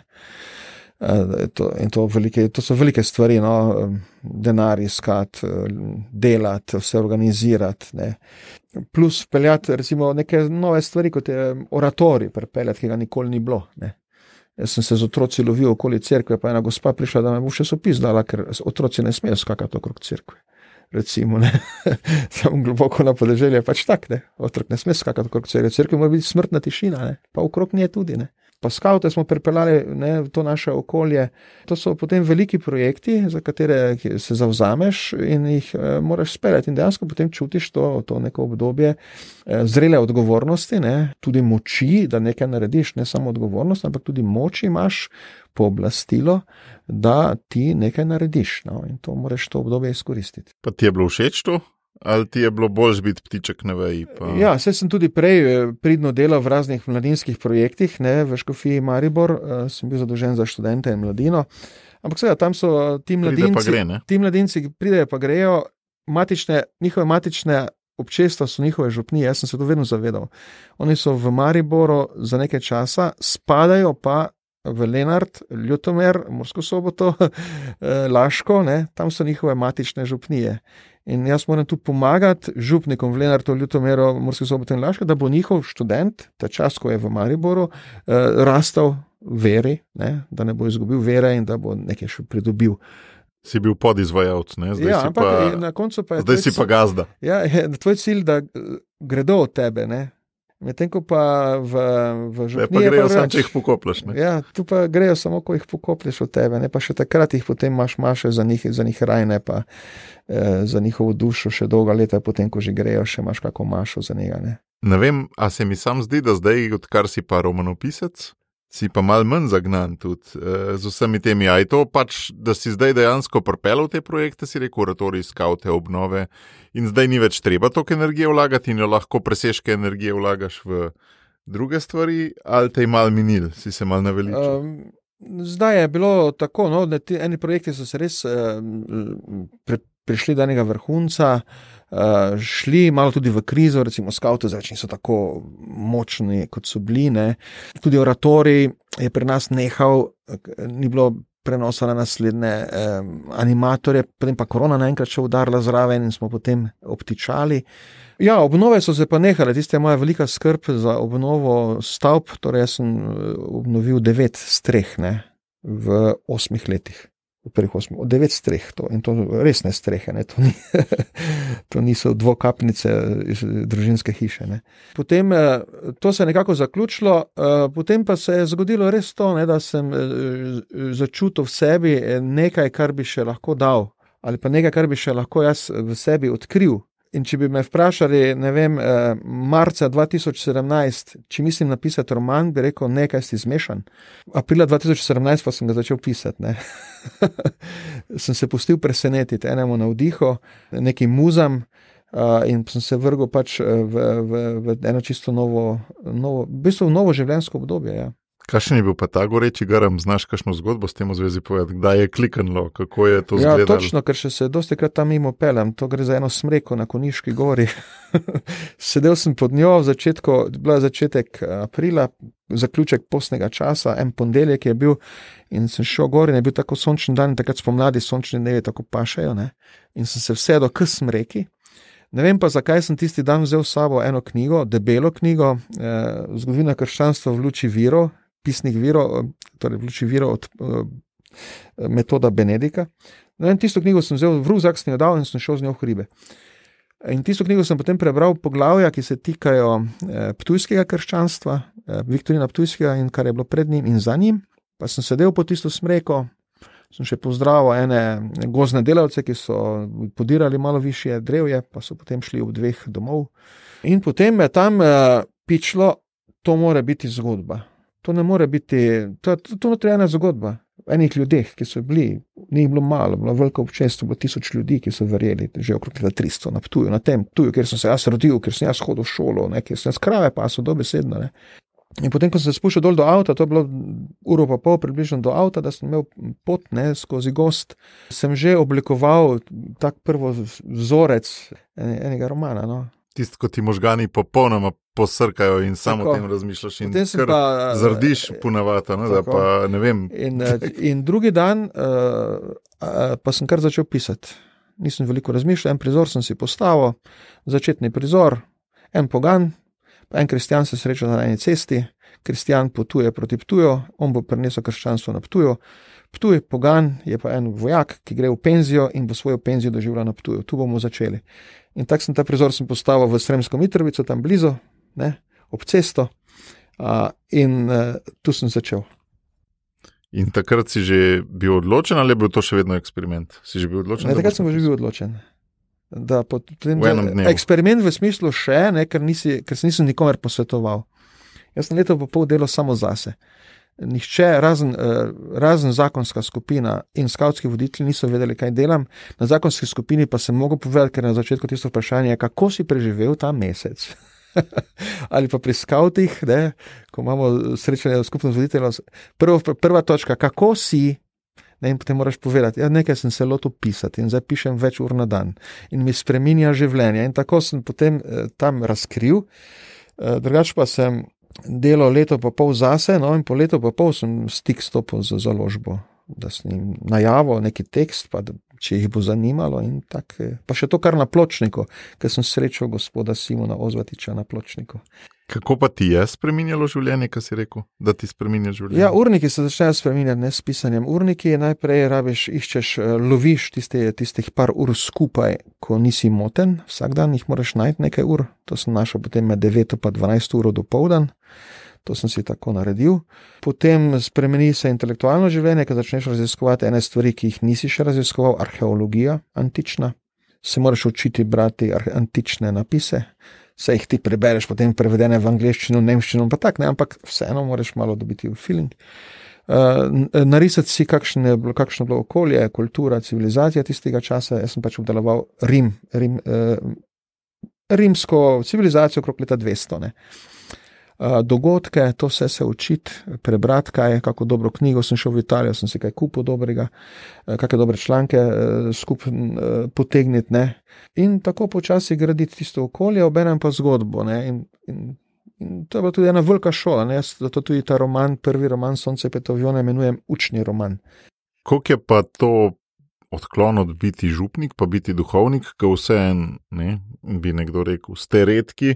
E, to, to, velike, to so velike stvari, no, denar iskati, delati, vse organizirati. Ne plus peljati recimo neke nove stvari, kot je oratori, prepeljati, ki ga nikoli ni bilo. Ne. Jaz sem se z otroci lovil okoli cerkve, pa je ena gospa prišla, da me bo še sopis dala, ker otroci ne smejo skakati okrog cerkve. Recimo, tam globoko na podeželju je pač tak, ne? otrok ne sme skakati okrog cerkve, cerkve mora biti smrtna tišina, ne? pa okrog nje tudi. Ne? Pa skavte smo pripeljali ne, v to naše okolje. To so potem veliki projekti, za katere se zavzameš in jih e, moraš speljati. In dejansko potem čutiš to, to neko obdobje e, zrele odgovornosti, ne, tudi moči, da nekaj narediš, ne samo odgovornost, ampak tudi moč imaš, pooblastilo, da ti nekaj narediš. No, in to moraš to obdobje izkoristiti. Pa ti je bilo všeč to? Ali ti je bilo bolj biti ptiček na veji? Pa... Ja, sem tudi prej eh, pridno delal v raznih mladinskih projektih, ne, v Škofiji Maribor, uh, sem bil zadolžen za študente in mladino. Ampak seveda, tam so eh, ti mladinci, gre, ti mladinci, ki pridejo pa grejo, matične, njihove matične občestva so njihove župnije, jaz sem se to vedno zavedal. Oni so v Mariboru za nekaj časa, spadajo pa v Lenart, Ljutomer, Morsko soboto, Laško, ne, tam so njihove matične župnije. In jaz moram tu pomagati župnikom v Lenartu, Ljutomeru, Morski soboto in Laško, da bo njihov študent, ta čas, ko je v Mariboru, eh, rastel veri, ne? da ne bo izgubil vere in da bo nekaj še pridobil. Si bil podizvajalec, zdaj, ja, si, ampak, pa, zdaj si pa gazda. Ja, je tvoj cilj, da gredo od tebe, ne? Medtem ko pa v, v življenju. Pa grejo samo, če jih pokopleš. Ja, tu pa grejo samo, ko jih pokopleš od tebe, ne pa še takrat jih potem imaš maše za njih, za njih rajne, pa eh, za njihovo dušo še dolga leta, potem ko že grejo, še imaš kako mašo za njega. Ne, ne vem, a se mi sam zdi, da zdaj, odkar si pa romanopisec, si pa mal manj zagnan tudi uh, z vsemi temi. Aj to pač, da si zdaj dejansko propel v te projekte, si rekel, oratori, skaute, obnove in zdaj ni več treba toliko energije vlagati in jo lahko presežke energije vlagaš v druge stvari, ali te je mal minil, si se mal naveličal. Um. Zdaj je bilo tako, no, da ti eni projekti so se res uh, pri, prišli do enega vrhunca, uh, šli malo tudi v krizo, recimo skavti zdaj niso tako močni, kot so bili. Ne. Tudi oratori je pri nas nehal, ni bilo prenosa na naslednje um, animatorje, potem pa korona naenkrat še udarila zraven in smo potem obtičali. Ja, obnove so se pa nehale, tiste moja velika skrb za obnovo stavb. Torej, jaz sem obnovil devet streh ne, v osmih letih v prvih osmih, od devet streh, to, in to resne strehe, ne, to, ni, to niso dvokapnice iz družinske hiše. Ne. Potem eh, to se je nekako zaključilo, eh, potem pa se je zgodilo res to, ne, da sem eh, začutil v sebi nekaj, kar bi še lahko dal, ali pa nekaj, kar bi še lahko jaz v sebi odkril. In če bi me vprašali, ne vem, eh, marca 2017, če mislim napisati roman, bi rekel, nekaj si zmešan. Aprila 2017 pa sem ga začel pisati. sem se pustil presenetiti enemu navdihu, nekim muzam. Uh, in sem se vrgel pač v, v, v eno čisto novo, novo, v bistvu novo življenjsko obdobje. Ja. Kakšen je bil pa ta goreči garam, znaš kakšno zgodbo s tem v zvezi povedati, kdaj je kliknilo, kako je to zgodilo? Ja, točno, ker še se dosti krat tam mimo pelem, to gre za eno smreko na Koniški gori. Sedel sem pod njo, začetko, bila je začetek eh, aprila, zaključek posnega časa, en ponedeljek je bil in sem šel gor in je bil tako sončen dan, takrat spomladi sončni dnevi tako pašajo ne? in sem se vsedel k smreki. Ne vem pa, zakaj sem tisti dan vzel s sabo eno knjigo, debelo knjigo, eh, zgodovina krščanstva v luči viro, pisnih virov, torej luči virov od uh, metoda Benedika. No, in tisto knjigo sem vzel v ruzak, sem jo dal in sem šel z njo v hribe. In tisto knjigo sem potem prebral poglavja, ki se tikajo eh, ptujskega krščanstva, eh, Viktorina Ptujskega in kar je bilo pred njim in za njim. Pa sem sedel po tisto smreko, sem še pozdravil ene gozne delavce, ki so podirali malo više drevje, pa so potem šli ob dveh domov. In potem me tam eh, pičlo, to mora biti zgodba. To ne more biti, to, je ena zgodba. Enih ljudeh, ki so bili, ni bilo malo, bilo veliko občestvo, bilo tisoč ljudi, ki so verjeli, že okrog 300 na tuju, na tem tuju, kjer sem se jaz rodil, ker sem jaz hodil v šolo, ne, kjer sem jaz krave, pa so dobesedno. Ne. In potem, ko sem se spuščal dol do avta, to je bilo uro pa pol, približno do avta, da sem imel pot ne, skozi gost, sem že oblikoval tak prvo vzorec enega romana. No. Tisti, ko ti možgani popolnoma posrkajo in samo o tem razmišljaš. In pa, zardiš uh, punavata. No, pa, in, uh, in drugi dan uh, pa sem kar začel pisati. Nisem veliko razmišljal, en prizor sem si postavil, začetni prizor, en pogan, en kristjan se sreča na eni cesti, kristjan potuje proti Ptuju, on bo prinesel krščanstvo na Ptuju. Ptuj, pogan je pa en vojak, ki gre v penzijo in bo svojo penzijo doživljal na Ptuju. Tu bomo začeli. In tako sem ta prizor sem postavil v Sremsko Mitrovico, tam blizu, ne, ob cesto. Uh, in uh, tu sem začel. In takrat si že bil odločen, ali je bil to še vedno eksperiment? Si že bil odločen? Ne, takrat sem že bil odločen. Da, potem, v enem dnevu. Eksperiment v smislu še, ne, ker, nisi, ker se nisem nikomer posvetoval. Jaz sem leto pa pol delal samo zase. Nihče, razen, eh, razen zakonska skupina in skavtski voditelji, niso vedeli, kaj delam. Na zakonski skupini pa sem mogel povedati, ker je na začetku tisto vprašanje, kako si preživel ta mesec. Ali pa pri skavtih, ne, ko imamo srečanje skupno z voditeljem. Prva točka, kako si. Ne, in potem moraš povedati, da ja, nekaj sem se lotil pisati in zdaj pišem več ur na dan in mi spremenja življenje. In tako sem potem eh, tam razkril. Eh, drugače pa sem delo leto pa pol zase, no in po letu pa pol sem stik stopil z založbo, da sem najavil neki tekst, pa da, če jih bo zanimalo in tako. Pa še to kar na pločniku, ker sem srečal gospoda Simona Ozvatiča na pločniku. Kako pa ti je spremenjalo življenje, kaj si rekel, da ti spremenja življenje? Ja, urniki se začnejo spremenjati, ne s pisanjem. Urniki najprej rabiš, iščeš, eh, loviš tiste, tistih par ur skupaj, ko nisi moten, vsak dan jih moraš najti nekaj ur. To sem našel potem med 9 in 12 ur do povdan. To sem si tako naredil. Potem spremeni se intelektualno življenje, ker začneš raziskovati ene stvari, ki jih nisi še raziskoval, arheologija, antična. Se moraš učiti brati antične napise, se jih ti prebereš, potem prevedene v angleščino, nemščino, pa tako ne, ampak vseeno moraš malo dobiti v feeling. Uh, narisati si, kakšno je, bilo, kakšno bilo okolje, kultura, civilizacija tistega časa. Jaz sem pač obdeloval Rim, Rim, uh, rimsko civilizacijo okrog leta 200. Ne. Dogodke, to vse se učiti, prebrati, kaj je, kako dobro knjigo sem šel v Italijo, sem si kaj kupil dobrega, kakšne dobre članke skupaj potegniti. Ne? In tako počasi graditi tisto okolje, obenem pa zgodbo. In, in, in to je bila tudi ena velika šola. Ne? Jaz zato tudi ta roman, prvi roman Sonce Petovjona, imenujem učni roman. Kako je pa to odklon od biti župnik, pa biti duhovnik, ko vse en, ne, bi nekdo rekel, ste redki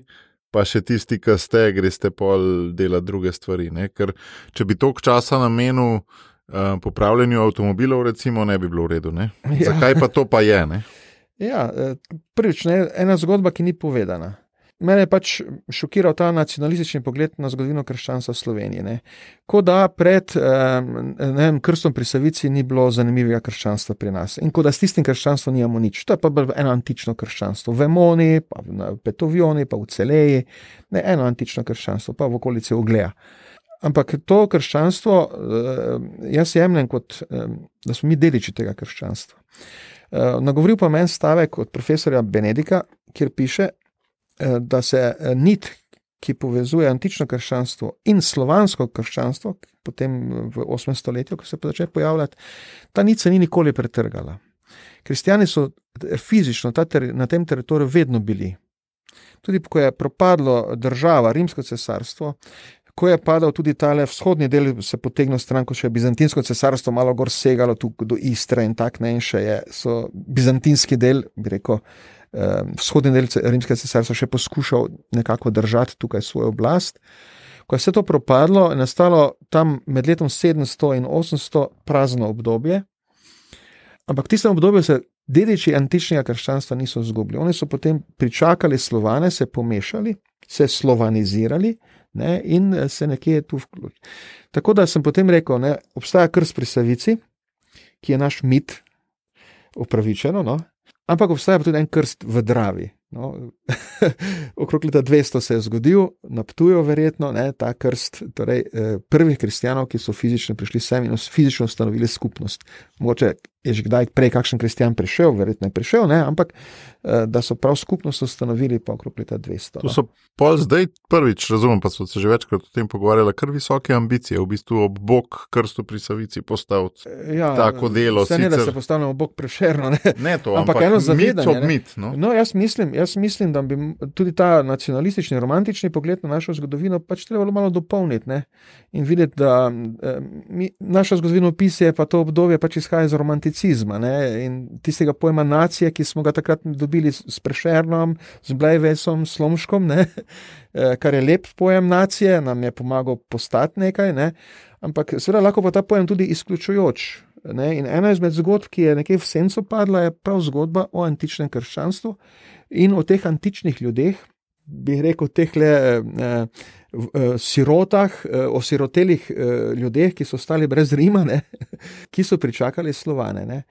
pa še tisti, ki ste, greste pol dela druge stvari. Ne? Ker če bi toliko časa namenil uh, popravljanju avtomobilov, recimo, ne bi bilo v redu. Ja. Zakaj pa to pa je? Ne? Ja, eh, prvič, ne, ena zgodba, ki ni povedana. Mene je pač šokiral ta nacionalistični pogled na zgodovino krščanstva v Sloveniji. Ne. Ko da pred vem, krstom pri Savici ni bilo zanimivega krščanstva pri nas in ko da s tistim krščanstvom nimamo nič. To je pa eno antično krščanstvo v Emoni, pa v Petovjoni, pa v Celeji, ne eno antično krščanstvo, pa v okolici Ogleja. Ampak to krščanstvo jaz jemljem kot, da smo mi deliči tega krščanstva. Nagovoril pa meni stavek od profesorja Benedika, kjer piše, da se eh, nit, ki povezuje antično krščanstvo in slovansko krščanstvo, potem v 8. stoletju, ko se je začela pojavljati, ta nit se ni nikoli pretrgala. Kristijani so eh, fizično na tem teritoriju vedno bili. Tudi ko je propadlo država, rimsko cesarstvo, ko je padal tudi ta vzhodni del, se potegnil stran, ko še je bizantinsko cesarstvo malo gor segalo do Istre in tako in še je. Bizantinski del, bi rekel, vzhodni del rimskega cesarstva še poskušal nekako držati tukaj svojo oblast. Ko je vse to propadlo, je nastalo tam med letom 700 in 800 prazno obdobje. Ampak v tistem obdobju se dediči antičnega krščanstva niso izgubili. Oni so potem pričakali slovane, se pomešali, se slovanizirali ne, in eh, se nekje tu vključili. Tako da sem potem rekel, da obstaja krst pri Savici, ki je naš mit, upravičeno, no, Ampak obstaja tudi en krst v Dravi. No, okrog leta 200 se je zgodil, na Ptuju, verjetno, ne, ta krst torej, eh, prvih kristijanov, ki so fizično prišli sem in fizično ustanovili skupnost. Mogoče je že kdaj prej kakšen kristijan prišel, verjetno je prišel, ne, ampak eh, da so prav skupnost ustanovili pa okrog leta 200. To so pol zdaj prvič, razumem, pa so se že večkrat o tem pogovarjali, kar visoke ambicije, v bistvu ob bok krstu pri Savici postaviti ja, tako delo. Se ne, da se postavljamo ob bok prešerno, ne. ne to, ampak, ampak eno zavedanje. Mit, no? no, jaz mislim, jaz mislim, da bi tudi ta nacionalistični, romantični pogled na našo zgodovino pač trebalo malo dopolniti ne? in videti, da eh, mi, naša zgodovina opisuje pa to obdobje pač izhaja iz romanticizma ne? in tistega pojma nacije, ki smo ga takrat dobili s Prešernom, z Blajvesom, Slomškom, ne? Eh, kar je lep pojem nacije, nam je pomagal postati nekaj, ne? ampak seveda lahko pa ta pojem tudi izključujoč. Ne? In ena izmed zgodb, ki je nekje v sencu padla, je prav zgodba o antičnem krščanstvu in o teh antičnih ljudeh, bi rekel, teh le eh, eh, sirotah, eh, osirotelih eh, ljudeh, ki so ostali brez Rima, ne, ki so pričakali slovane. Ne.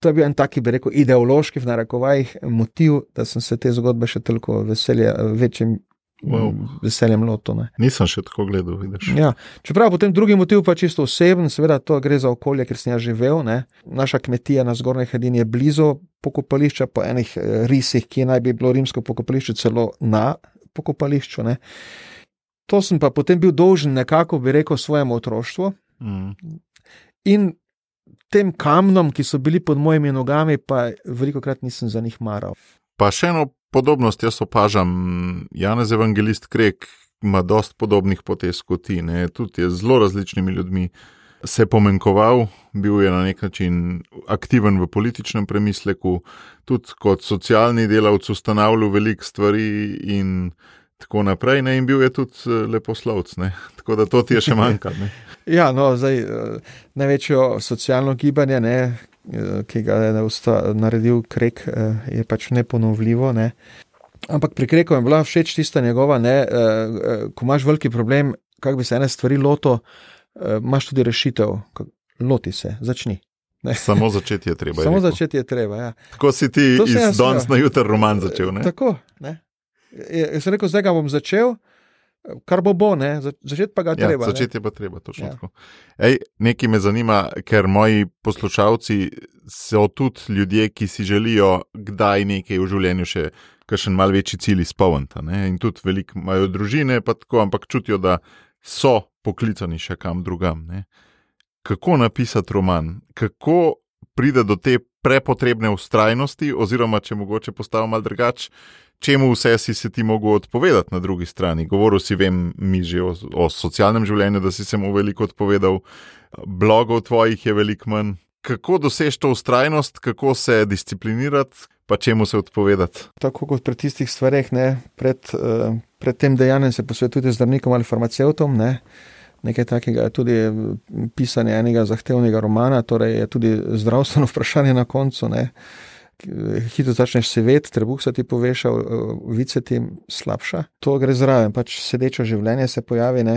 To je bil en taki, bi rekel, ideološki, v narekovajih, motiv, da sem se te zgodbe še toliko veselje, večjim wow. veseljem lotil. Nisem še tako gledal, vidiš. Ja. Čeprav potem drugi motiv pa čisto oseben, seveda to gre za okolje, ker sem jaz živel. Ne. Naša kmetija na zgornji Hedini je blizu pokopališča, po enih eh, risih, ki naj bi bilo rimsko pokopališče celo na pokopališču. Ne. To sem pa potem bil dolžen nekako, bi rekel, svojemu otroštvu. Mm. In tem kamnom, ki so bili pod mojimi nogami, pa veliko krat nisem za njih maral. Pa še eno podobnost jaz opažam. Janez Evangelist Krek ima dosta podobnih potez kot ti, ne? tudi je z zelo različnimi ljudmi. Se pomenkoval, bil je na nek način aktiven v političnem premisleku, tudi kot socialni delavec ustanavljal veliko stvari in tako naprej. Ne? In bil je tudi eh, leposlovc, ne? tako da to ti je še manjkalo. Ja, no, zdaj eh, največjo socialno gibanje, ne, eh, ki ga je naredil Krek, je pač neponovljivo. Ne. Ampak pri Kreku je bila všeč tista njegova, ne, ko imaš veliki problem, kako bi se ene stvari lotil, imaš tudi rešitev. Loti se, začni. Ne. Samo začeti je treba. Samo začeti je treba. Ja. Tako si ti iz danes na jutro roman začel. Ne? Tako. Ne. Jaz sem rekel, zdaj ga bom začel kar bo bo, ne? začeti pa ga ja, treba. Začeti je pa treba, točno ja. tako. Ej, nekaj me zanima, ker moji poslušalci so tudi ljudje, ki si želijo kdaj nekaj v življenju še. Kar še malo večji cilj izpolniti. In tudi veliko imajo družine, tako, ampak čutijo, da so poklicani še kam drugam. Ne? Kako napisati roman, kako pride do te prepotrebne ustrajnosti, oziroma če mogoče postavim malo drugače, čemu vse si se ti mogel odpovedati na drugi strani. Govoril si, vem, mi že o, o socialnem življenju, da si se mu veliko odpovedal, blogov tvojih je veliko manj. Kako dosež to ustrajnost, kako se disciplinirati, pa čemu se odpovedati? Tako kot pri tistih stvareh, ne, pred, uh, pred tem dejanjem se posvetujete zdravnikom ali farmacevtom. Ne. Nekaj takega je tudi pisanje enega zahtevnega romana, torej je tudi zdravstveno vprašanje na koncu. Ne hitro začneš seveti, trebuh se ti poveša, vice ti slabša. To gre zraven, pač sedečo življenje se pojavi. Ne?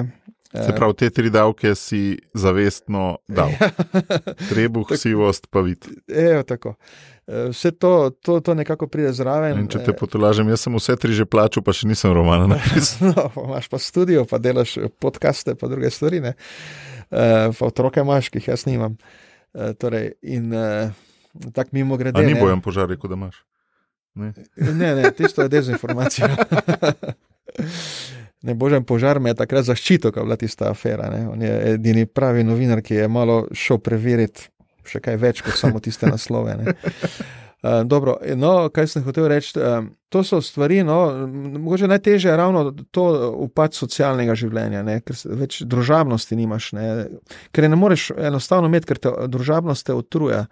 Se pravi, te tri davke si zavestno dal. Ja. Trebuh, sivost, pa vid. Evo, tako. E, vse to, to, to nekako pride zraven. In če te potolažem, jaz sem vse tri že plačal, pa še nisem romana napisal. No, imaš pa studio, pa delaš podcaste, pa druge stvari. Ne? Pa otroke imaš, ki jih jaz nimam. Torej, in, tako mimo grede. Ali ni bojem požari, kot da imaš? Ne, ne, ne tisto je dezinformacija. ne, božem požar me je takrat zaščitil, ko je bila tista afera. Ne. On je edini pravi novinar, ki je malo šel preveriti še kaj več kot samo tiste naslove. Uh, dobro, no, kaj sem hotel reči? Uh, to so stvari, no, mogoče najtežje je ravno to upad socialnega življenja, ne, ker več družabnosti nimaš, ne, ker ne moreš enostavno imeti, ker te družabnost te utruje.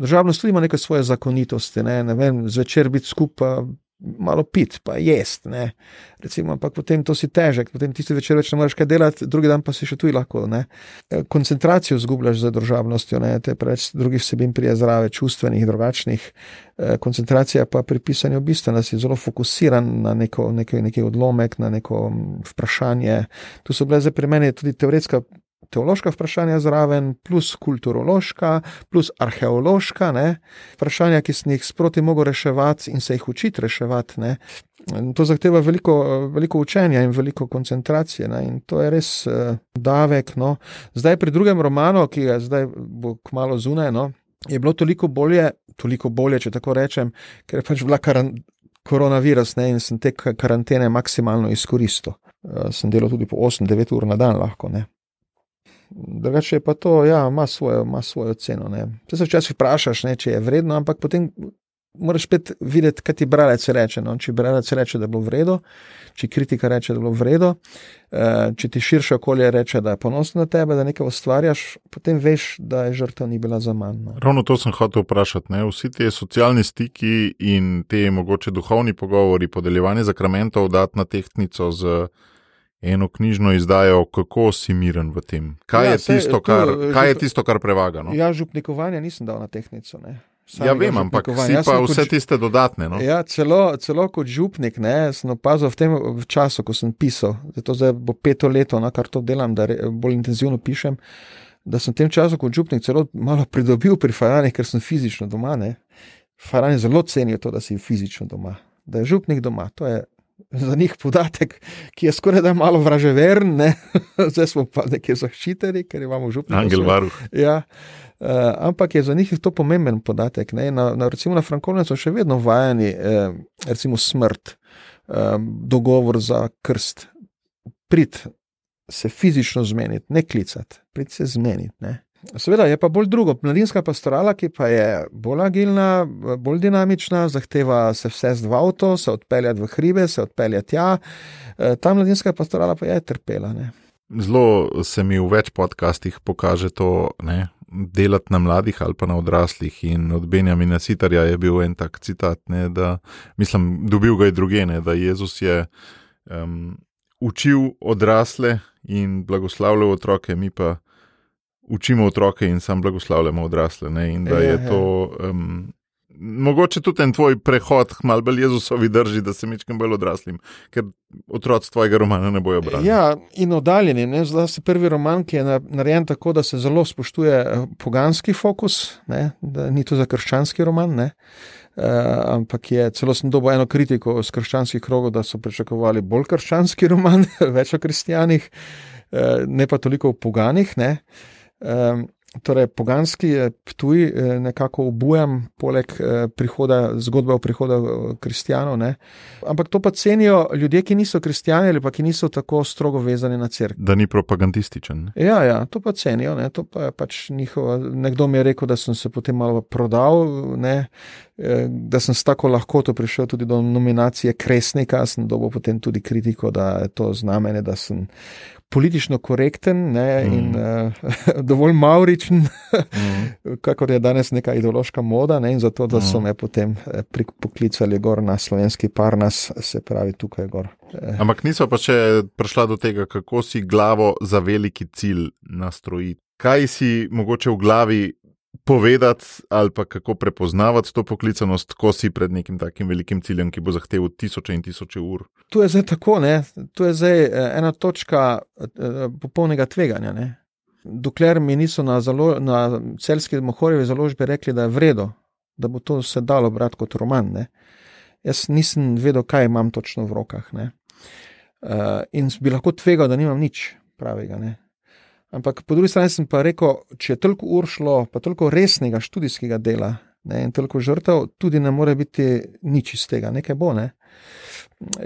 Družabnost tudi ima neke svoje zakonitosti, ne, ne vem, zvečer biti skupaj, malo pit, pa jest. Ne. Recimo, ampak potem to si težek, potem tisti večer več ne moreš kaj delati, drugi dan pa si še tu lahko. Ne. E, koncentracijo zgubljaš za državnostjo, ne, te preveč drugih sebin prije zrave, čustvenih, drugačnih. E, koncentracija pa pri pisanju bistvena, si zelo fokusiran na neko, neki, neki odlomek, na neko vprašanje. Tu so bile za pri meni tudi teoretska teološka vprašanja zraven, plus kulturološka, plus arheološka, ne? vprašanja, ki sem jih sproti mogel reševati in se jih učiti reševati. Ne? To zahteva veliko, veliko učenja in veliko koncentracije, ne? in to je res uh, davek. No? Zdaj, pri drugem romanu, ki ga zdaj bo kmalo zunaj, no? je bilo toliko bolje, toliko bolje, če tako rečem, ker je pač bila karan koronavirus ne? in sem te karantene maksimalno izkoristil. Uh, sem delal tudi po 8-9 ur na dan, lahko. Ne? Drugače pa to, ja, ima svojo, ima svojo ceno. Če se včasih vprašaš, ne, če je vredno, ampak potem moraš spet videti, kaj ti bralec reče. No? Če bralec reče, da je bilo vredno, če kritika reče, da je bilo vredno, eh, če ti širše okolje reče, da je ponosen na tebe, da nekaj ustvarjaš, potem veš, da je žrtev ni bila za manj. No? Ravno to sem hotel vprašati. Ne? Vsi ti socialni stiki in te mogoče duhovni pogovori, podeljevanje zakramentov, dati na tehtnico z eno knjižno izdajo, kako si miren v tem. Kaj, ja, je, tisto, kar, kaj je tisto, kar prevaga? No? Ja, župnikovanje nisem dal na tehnico. Ne. Ja, vem, ampak si pa vse tiste dodatne. No? Ja, celo, celo kot župnik, ne, sem opazil v tem v času, ko sem pisal, zato zdaj bo peto leto, na kar to delam, da re, bolj intenzivno pišem, da sem v tem času kot župnik celo malo pridobil pri faranih, ker sem fizično doma. Farani zelo cenijo to, da si fizično doma, da je župnik doma. To je za njih podatek, ki je skoraj da malo vraževeren, zdaj smo pa nekje zaščiteni, ker imamo župnik. Angel varuh. Ja. Uh, ampak je za njih to pomemben podatek. Na, na, recimo na Frankovnem so še vedno vajeni, eh, recimo smrt, eh, dogovor za krst. Prid se fizično zmeniti, ne klicati, prid se zmeniti. Ne. Seveda je pa bolj drugo. Mladinska pastorala, ki pa je bolj agilna, bolj dinamična, zahteva se vse z dva avto, se odpeljati v hribe, se odpeljati tja. Eh, ta mladinska pastorala pa je trpela. Ne. Zelo se mi v več podcastih pokaže to, ne, delati na mladih ali pa na odraslih. In od Benjamina Sitarja je bil en tak citat, ne, da mislim, dobil ga je drugene, da Jezus je um, učil odrasle in blagoslavljal otroke, mi pa učimo otroke in sam blagoslavljamo odrasle. Ne, in da je, je ja, ja. to. Um, mogoče tudi en tvoj prehod, malo bolj Jezusovi drži, da se mečem bolj odraslim, ker otroci tvojega romana ne bojo brali. Ja, in oddaljeni. Zdaj se prvi roman, ki je narejen tako, da se zelo spoštuje eh, poganski fokus, ne? da ni to za krščanski roman. Ne? Uh, ampak je celo sem dobil eno kritiko iz krščanskih krogov, da so pričakovali bolj krščanski roman, več o kristijanih, uh, ne pa toliko o poganih. Uh, Torej, poganski je tuj, eh, nekako obujam, poleg eh, prihoda, zgodbe o prihodu eh, kristijanov. Ampak to pa cenijo ljudje, ki niso kristijani ali pa ki niso tako strogo vezani na crkvo. Da ni propagandističen. Ne? Ja, ja, to pa cenijo. Ne? To pa pač njihova, nekdo mi je rekel, da sem se potem malo prodal, ne? Da sem s tako lahkoto prišel tudi do nominacije Kresnika, sem dobil potem tudi kritiko, da je to znamenje, da sem politično korekten ne, mm. in uh, dovolj mauričen, mm. kakor je danes neka ideološka moda. Ne, in zato, da so mm. me potem eh, poklicali gor na slovenski parnas, se pravi tukaj gor. Eh. Ampak niso pa še prišla do tega, kako si glavo za veliki cilj nastrojiti. Kaj si mogoče v glavi povedati ali pa kako prepoznavati to poklicanost, ko si pred nekim takim velikim ciljem, ki bo zahteval tisoče in tisoče ur. Tu je zdaj tako, ne? tu je zdaj eh, ena točka eh, popolnega tveganja. Ne? Dokler mi niso na, zalo, na celski mohorjevi založbi rekli, da je vredno, da bo to se dalo brati kot roman. Ne? Jaz nisem vedel, kaj imam točno v rokah. Uh, in bi lahko tvegal, da nimam nič pravega. Ne? Ampak po drugi strani sem pa rekel, če je toliko ur šlo, pa toliko resnega študijskega dela ne, in toliko žrtev, tudi ne more biti nič iz tega, nekaj bo. Ne.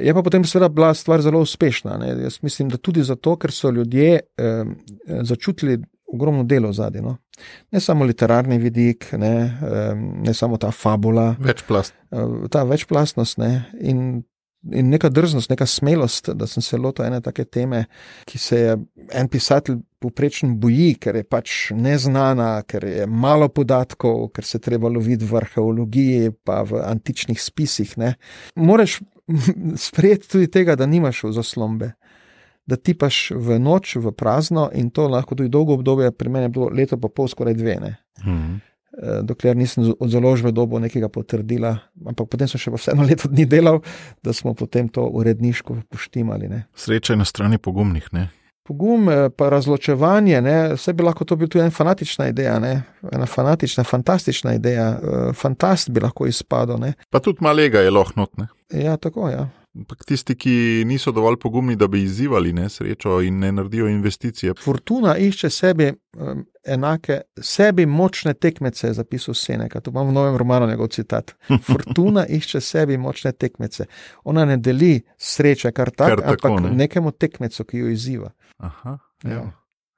Je pa potem seveda bila stvar zelo uspešna. Ne. Jaz mislim, da tudi zato, ker so ljudje eh, začutili ogromno delo zadnje. No. Ne samo literarni vidik, ne, eh, ne samo ta fabula. Večplast. Eh, ta večplastnost ne, in in neka drznost, neka smelost, da sem se lotil ene take teme, ki se je en pisatelj poprečen boji, ker je pač neznana, ker je malo podatkov, ker se treba loviti v arheologiji, pa v antičnih spisih. Ne. Moraš sprejeti tudi tega, da nimaš v zaslombe. Da ti paš v noč, v prazno, in to lahko tudi dolgo obdobje, pri meni je bilo leto, pa pol, skoraj dve. Mm. Eh, dokler nisem od založbe dobil nekega potrdila, ampak potem sem še vseeno leto dni delal, da smo potem to uredniško poštimali. Ne. Sreča je na strani pogumnih. Ne? Pogum, eh, pa razločevanje, vse bi lahko to bil tudi ena fanatična ideja, ne? ena fanatična, fantastična ideja, eh, fantast bi lahko izpadel. Ne? Pa tudi malega je lahko notne. Ja, tako je. Ja. Ampak tisti, ki niso dovolj pogumni, da bi izzivali ne, srečo in ne naredijo investicije. Fortuna išče sebi um, enake, sebi močne tekmece, je zapisal Seneca. To imam v novem romanu, njegov citat. Fortuna išče sebi močne tekmece. Ona ne deli sreče kar, tak, kar tako, ampak ne. nekemu tekmecu, ki jo izziva. Aha, ja.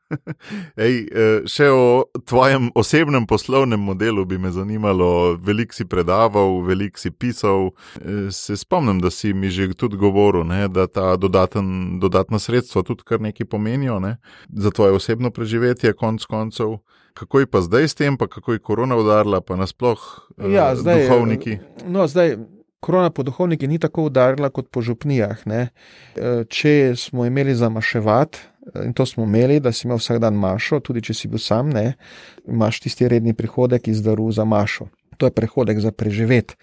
Ej, eh, še o tvojem osebnem poslovnem modelu bi me zanimalo. Veliko si predaval, veliko si pisal. Eh, se spomnim, da si mi že tudi govoril, ne, da ta dodaten, dodatna sredstva tudi kar nekaj pomenijo ne, za tvoje osebno preživetje, konc koncev. Kako je pa zdaj s tem, pa kako je korona udarila, pa nasplošno ja, uh, duhovniki? No, zdaj. Korona po duhovniki ni tako udarila kot po župnijah. Ne. Če smo imeli zamaševati, In to smo imeli, da si imel vsak dan mašo, tudi če si bil sam, ne, imaš tisti redni prihodek iz daru za mašo. To je prehodek za preživeti.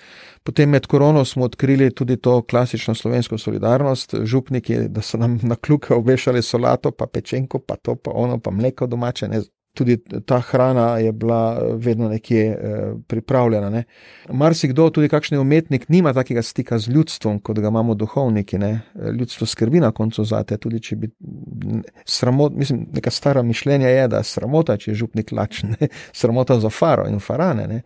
Potem med korono smo odkrili tudi to klasično slovensko solidarnost, župniki, da so nam na kljuke obešali solato, pa pečenko, pa to, pa ono, pa mleko domače, ne, tudi ta hrana je bila eh, vedno nekje eh, pripravljena. Ne. Marsikdo, tudi kakšen umetnik, nima takega stika z ljudstvom, kot ga imamo duhovniki. Ne. Ljudstvo skrbi na koncu za te, tudi če bi sramot, mislim, neka stara mišljenja je, da je sramota, če je župnik lačen, sramota za faro in farane. Ne.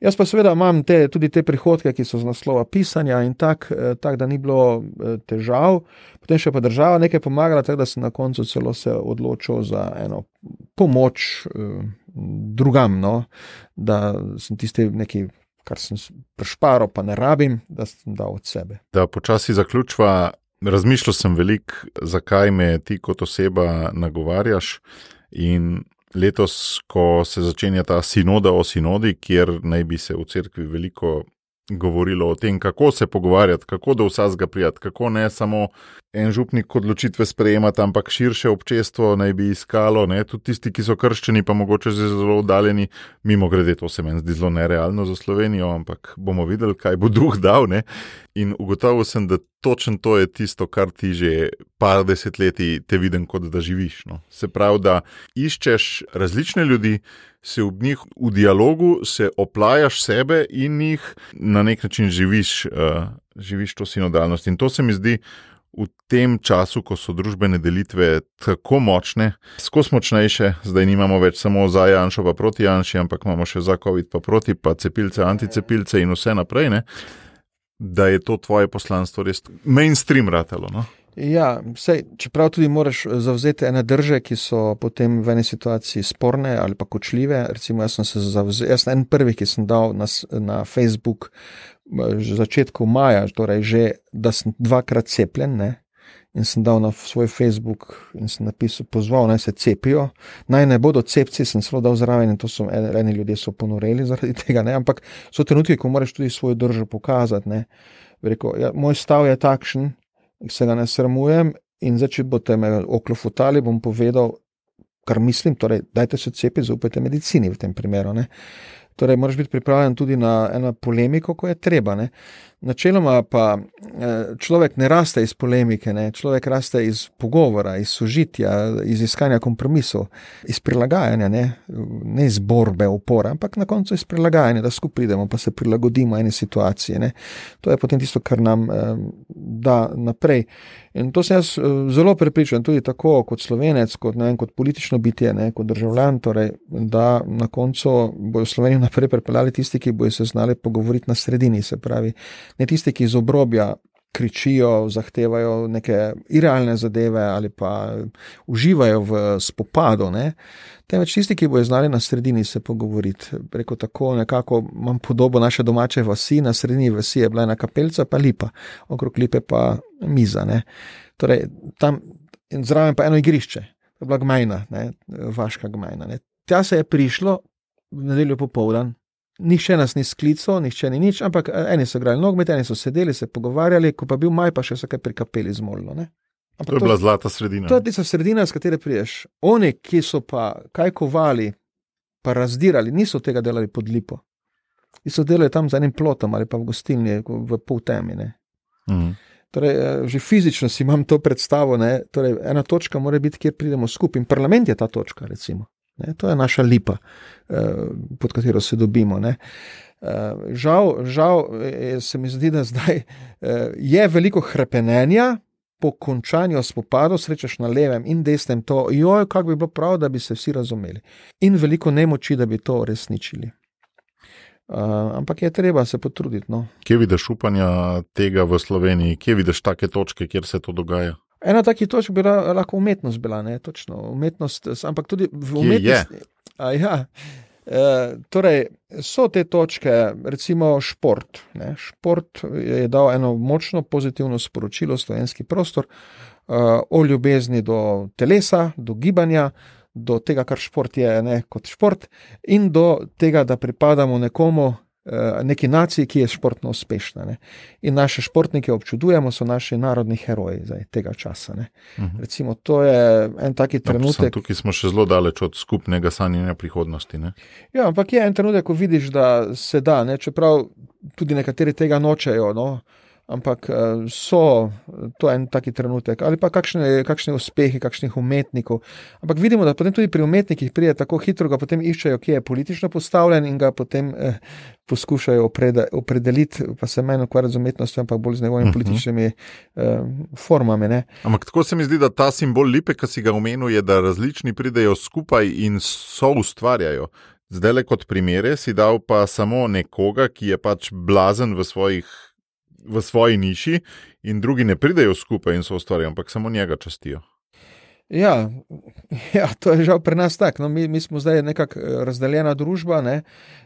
Jaz pa seveda imam te, tudi te prihodke, ki so z naslova pisanja in tako, eh, tak, da ni bilo težav. Potem še pa država nekaj pomagala, tako da sem na koncu celo se odločil za eno pomoč eh, drugam, no? da sem tisti neki, kar sem prešparo, pa ne rabim, da sem dal od sebe. Da počasi zaključva, razmišljal sem veliko, zakaj me ti kot oseba nagovarjaš. In letos, ko se začenja ta sinoda o sinodi, kjer naj bi se v cerkvi veliko govorilo o tem, kako se pogovarjati, kako do vsega prijeti, kako ne samo en župnik odločitve sprejemati, ampak širše občestvo naj bi iskalo, ne? tudi tisti, ki so krščeni, pa mogoče zelo oddaljeni. Mimo grede, to se meni zdi zelo nerealno za Slovenijo, ampak bomo videli, kaj bo duh dal. Ne? In ugotovil sem, da točno to je tisto, kar ti že par desetletij te vidim, kot da živiš. No? Se pravi, da iščeš različne ljudi se v njih v dialogu, se oplajaš sebe in jih na nek način živiš, uh, živiš to sinodalnost. In to se mi zdi v tem času, ko so družbene delitve tako močne, skozi močnejše, zdaj nimamo več samo za Janša, pa proti Janši, ampak imamo še za COVID, pa proti, pa cepilce, anticepilce in vse naprej. Ne? Da je to tvoje poslanstvo res mainstream ratalo. No? Ja, sej, čeprav tudi moraš eh, zavzeti ene drže, ki so potem v eni situaciji sporne ali pa kočljive. Recimo, jaz sem se zavzel, jaz sem en prvih, ki sem dal na, na Facebook eh, začetku maja, torej že, da sem dvakrat cepljen. Ne? In sem dal na svoj Facebook in sem napisal, pozval naj se cepijo. Naj ne bodo cepci, sem celo dal zraven in to so eni, ljudje so ponoreli zaradi tega. Ne? Ampak so trenutki, ko moraš tudi svojo držo pokazati. Rekel, ja, moj stav je takšen, se ga ne sramujem. In zdaj, če boste me oklofutali, bom povedal, kar mislim. Torej, dajte se cepiti, zaupajte medicini v tem primeru. Ne? Torej, moraš biti pripravljen tudi na eno polemiko, ko je treba. Ne? Načeloma pa eh, človek ne raste iz polemike, ne? človek raste iz pogovora, iz sožitja, iz iskanja kompromisov, iz prilagajanja, ne, ne iz borbe, upora, ampak na koncu iz prilagajanja, da skupaj pridemo, pa se prilagodimo eni situaciji. Ne? To je potem tisto, kar nam eh, da naprej. In to sem jaz eh, zelo prepričan, tudi tako kot slovenec, kot, vem, kot politično bitje, ne, kot državljan, torej, da na koncu bojo Slovenijo naprej pripeljali tisti, ki bojo se znali pogovoriti na sredini, se pravi, ne tisti, ki iz obrobja kričijo, zahtevajo neke irealne zadeve ali pa uživajo v spopadu, ne, temveč tisti, ki bojo znali na sredini se pogovoriti. Preko tako nekako imam podobo naše domače vasi, na sredini vasi je bila ena kapelca, pa lipa, okrog lipe pa miza. Ne. Torej, tam zraven pa eno igrišče, to je bila gmajna, ne, vaška gmajna. Ne. Tja se je prišlo v nedeljo popoldan, nihče nas ni sklical, nihče ni nič, ampak eh, eni so igrali nogomet, eni so sedeli, se pogovarjali, ko pa bil maj, pa še so kaj prikapeli z molno. Ne. To je bila zlata sredina. To je tista sredina, s katero priješ. Oni, ki so pa kaj kovali, pa razdirali, niso tega delali pod lipo. Ti so delali tam za enim plotom ali pa v gostilni, v pol temi. Mhm. Torej, eh, že fizično si imam to predstavo. Torej, ena točka mora biti, kjer pridemo skupaj. In parlament je ta točka, recimo. Ne? To je naša lipa, eh, pod katero se dobimo. Ne? Eh, žal, žal se mi zdi, da zdaj je veliko krepenenja, po končanju spopadov srečaš na levem in desnem to, joj, kako bi bilo prav, da bi se vsi razumeli. In veliko nemoči, da bi to uresničili. Uh, ampak je treba se potruditi. No. Kje vidiš upanja tega v Sloveniji, kje vidiš take točke, kjer se to dogaja? Ena takih točk bi lahko umetnost bila, ne točno umetnost, ampak tudi v umetnosti. Ja. E, torej, so te točke, recimo šport. Ne. Šport je dal eno močno pozitivno sporočilo slovenski prostor uh, o ljubezni do telesa, do gibanja, do tega, kar šport je, ne kot šport, in do tega, da pripadamo nekomu, neki naciji, ki je športno uspešna. Ne. In naše športnike občudujemo, so naši narodni heroji zdaj, tega časa. Uh Mhm. -huh. Recimo, to je en taki samo trenutek. tukaj smo še zelo daleč od skupnega sanjanja prihodnosti. Ne? Ja, ampak je en trenutek, ko vidiš, da se da, ne? čeprav tudi nekateri tega nočejo. No? Ampak eh, so, to je en taki trenutek, ali pa kakšne, kakšne uspehe, kakšnih umetnikov. Ampak vidimo, da potem tudi pri umetnikih pride tako hitro, ga potem iščejo, ki je politično postavljen in ga potem eh, poskušajo oprede, opredeliti, pa se meni ukvarjati z umetnostjo, ampak bolj z njegovimi Mhm. političnimi eh, formami. Ne? Ampak tako se mi zdi, da ta simbol lipe, ki si ga omenil, je, da različni pridejo skupaj in so ustvarjajo. Zdaj, le kot primere, si dal pa samo nekoga, ki je pač blazen v, svojih, v svoji niši, in drugi ne pridejo skupaj in so ustvarjali, ampak samo njega častijo. Ja, ja, to je žal pri nas tako. No, mi, mi smo zdaj nekako eh, razdeljena družba ne?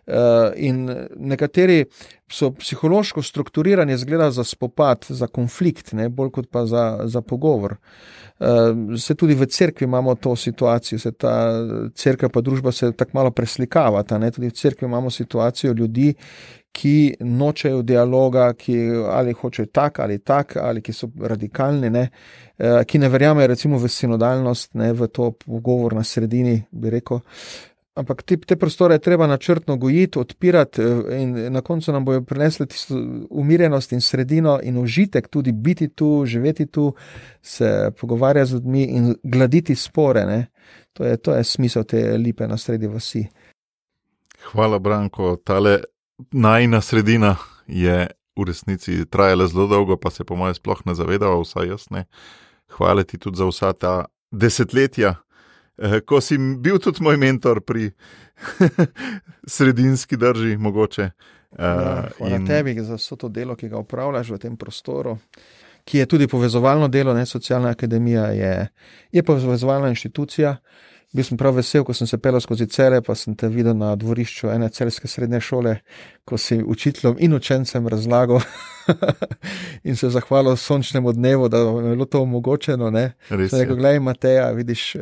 uh, in nekateri so psihološko strukturirani, zgleda za spopad, za konflikt, ne? bolj kot pa za, za pogovor. Uh, se tudi v cerkvi imamo to situacijo, se ta cerkev pa družba se tako malo preslikavata. Ne? Tudi v cerkvi imamo situacijo ljudi, ki nočejo dialoga, ki ali hočejo tak ali tak, ali ki so radikalni, ne? Uh, ki ne verjamejo recimo v sinodalnost, ne? v to pogovor na sredini, bi rekel. Ampak te, te prostore je treba načrtno gojiti, odpirati, eh, in na koncu nam bojo prinesli tisto umirjenost in sredino in užitek, tudi biti tu, živeti tu, se pogovarjati z ljudmi in gladiti spore. Ne? To je, to je smisel te lipe na sredi vasi. Hvala, Branko. Tale najna sredina je v resnici trajala zelo dolgo, pa se po mojem sploh ne zavedava, vsaj jaz ne. Hvala ti tudi za vsa ta desetletja, eh, ko si bil tudi moj mentor pri sredinski drži, mogoče. Ja, Eh, hvala in- tebi za vso to delo, ki ga upravljaš v tem prostoru, ki je tudi povezovalno delo, ne socialna akademija je, je povezovalna inštitucija. Bil sem prav vesel, ko sem se pelal skozi cele, pa sem te videl na dvorišču ene celske srednje šole, ko si učiteljem in učencem razlagal in se zahvalil sončnemu dnevu, da je bilo to omogočeno. Rekel, je. gledaj, Mateja, vidiš, eh,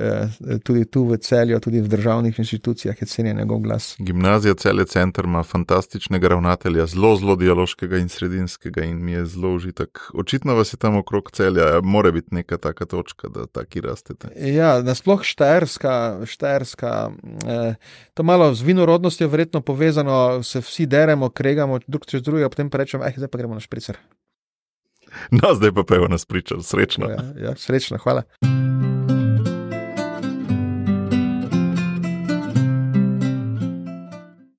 tudi tu v celju, tudi v državnih inštitucijah je cenjen njegov glas. Gimnazija Cele Center ima fantastičnega ravnatelja, zelo, zelo dialoškega in sredinskega, in mi je zelo užitek. Očitno vas je tam okrog celja, mora biti neka taka točka, da taki rastete. Ja, nasploh štajerska, štajerska eh, to malo z vinorodnostjo verjetno povezano, se vsi deremo, kregamo drug čez drugega, potem pa rečemo, eh, zdaj pa gremo na špricer. No, zdaj pa pevo nas priča, srečno. Ja, ja, srečno, hvala.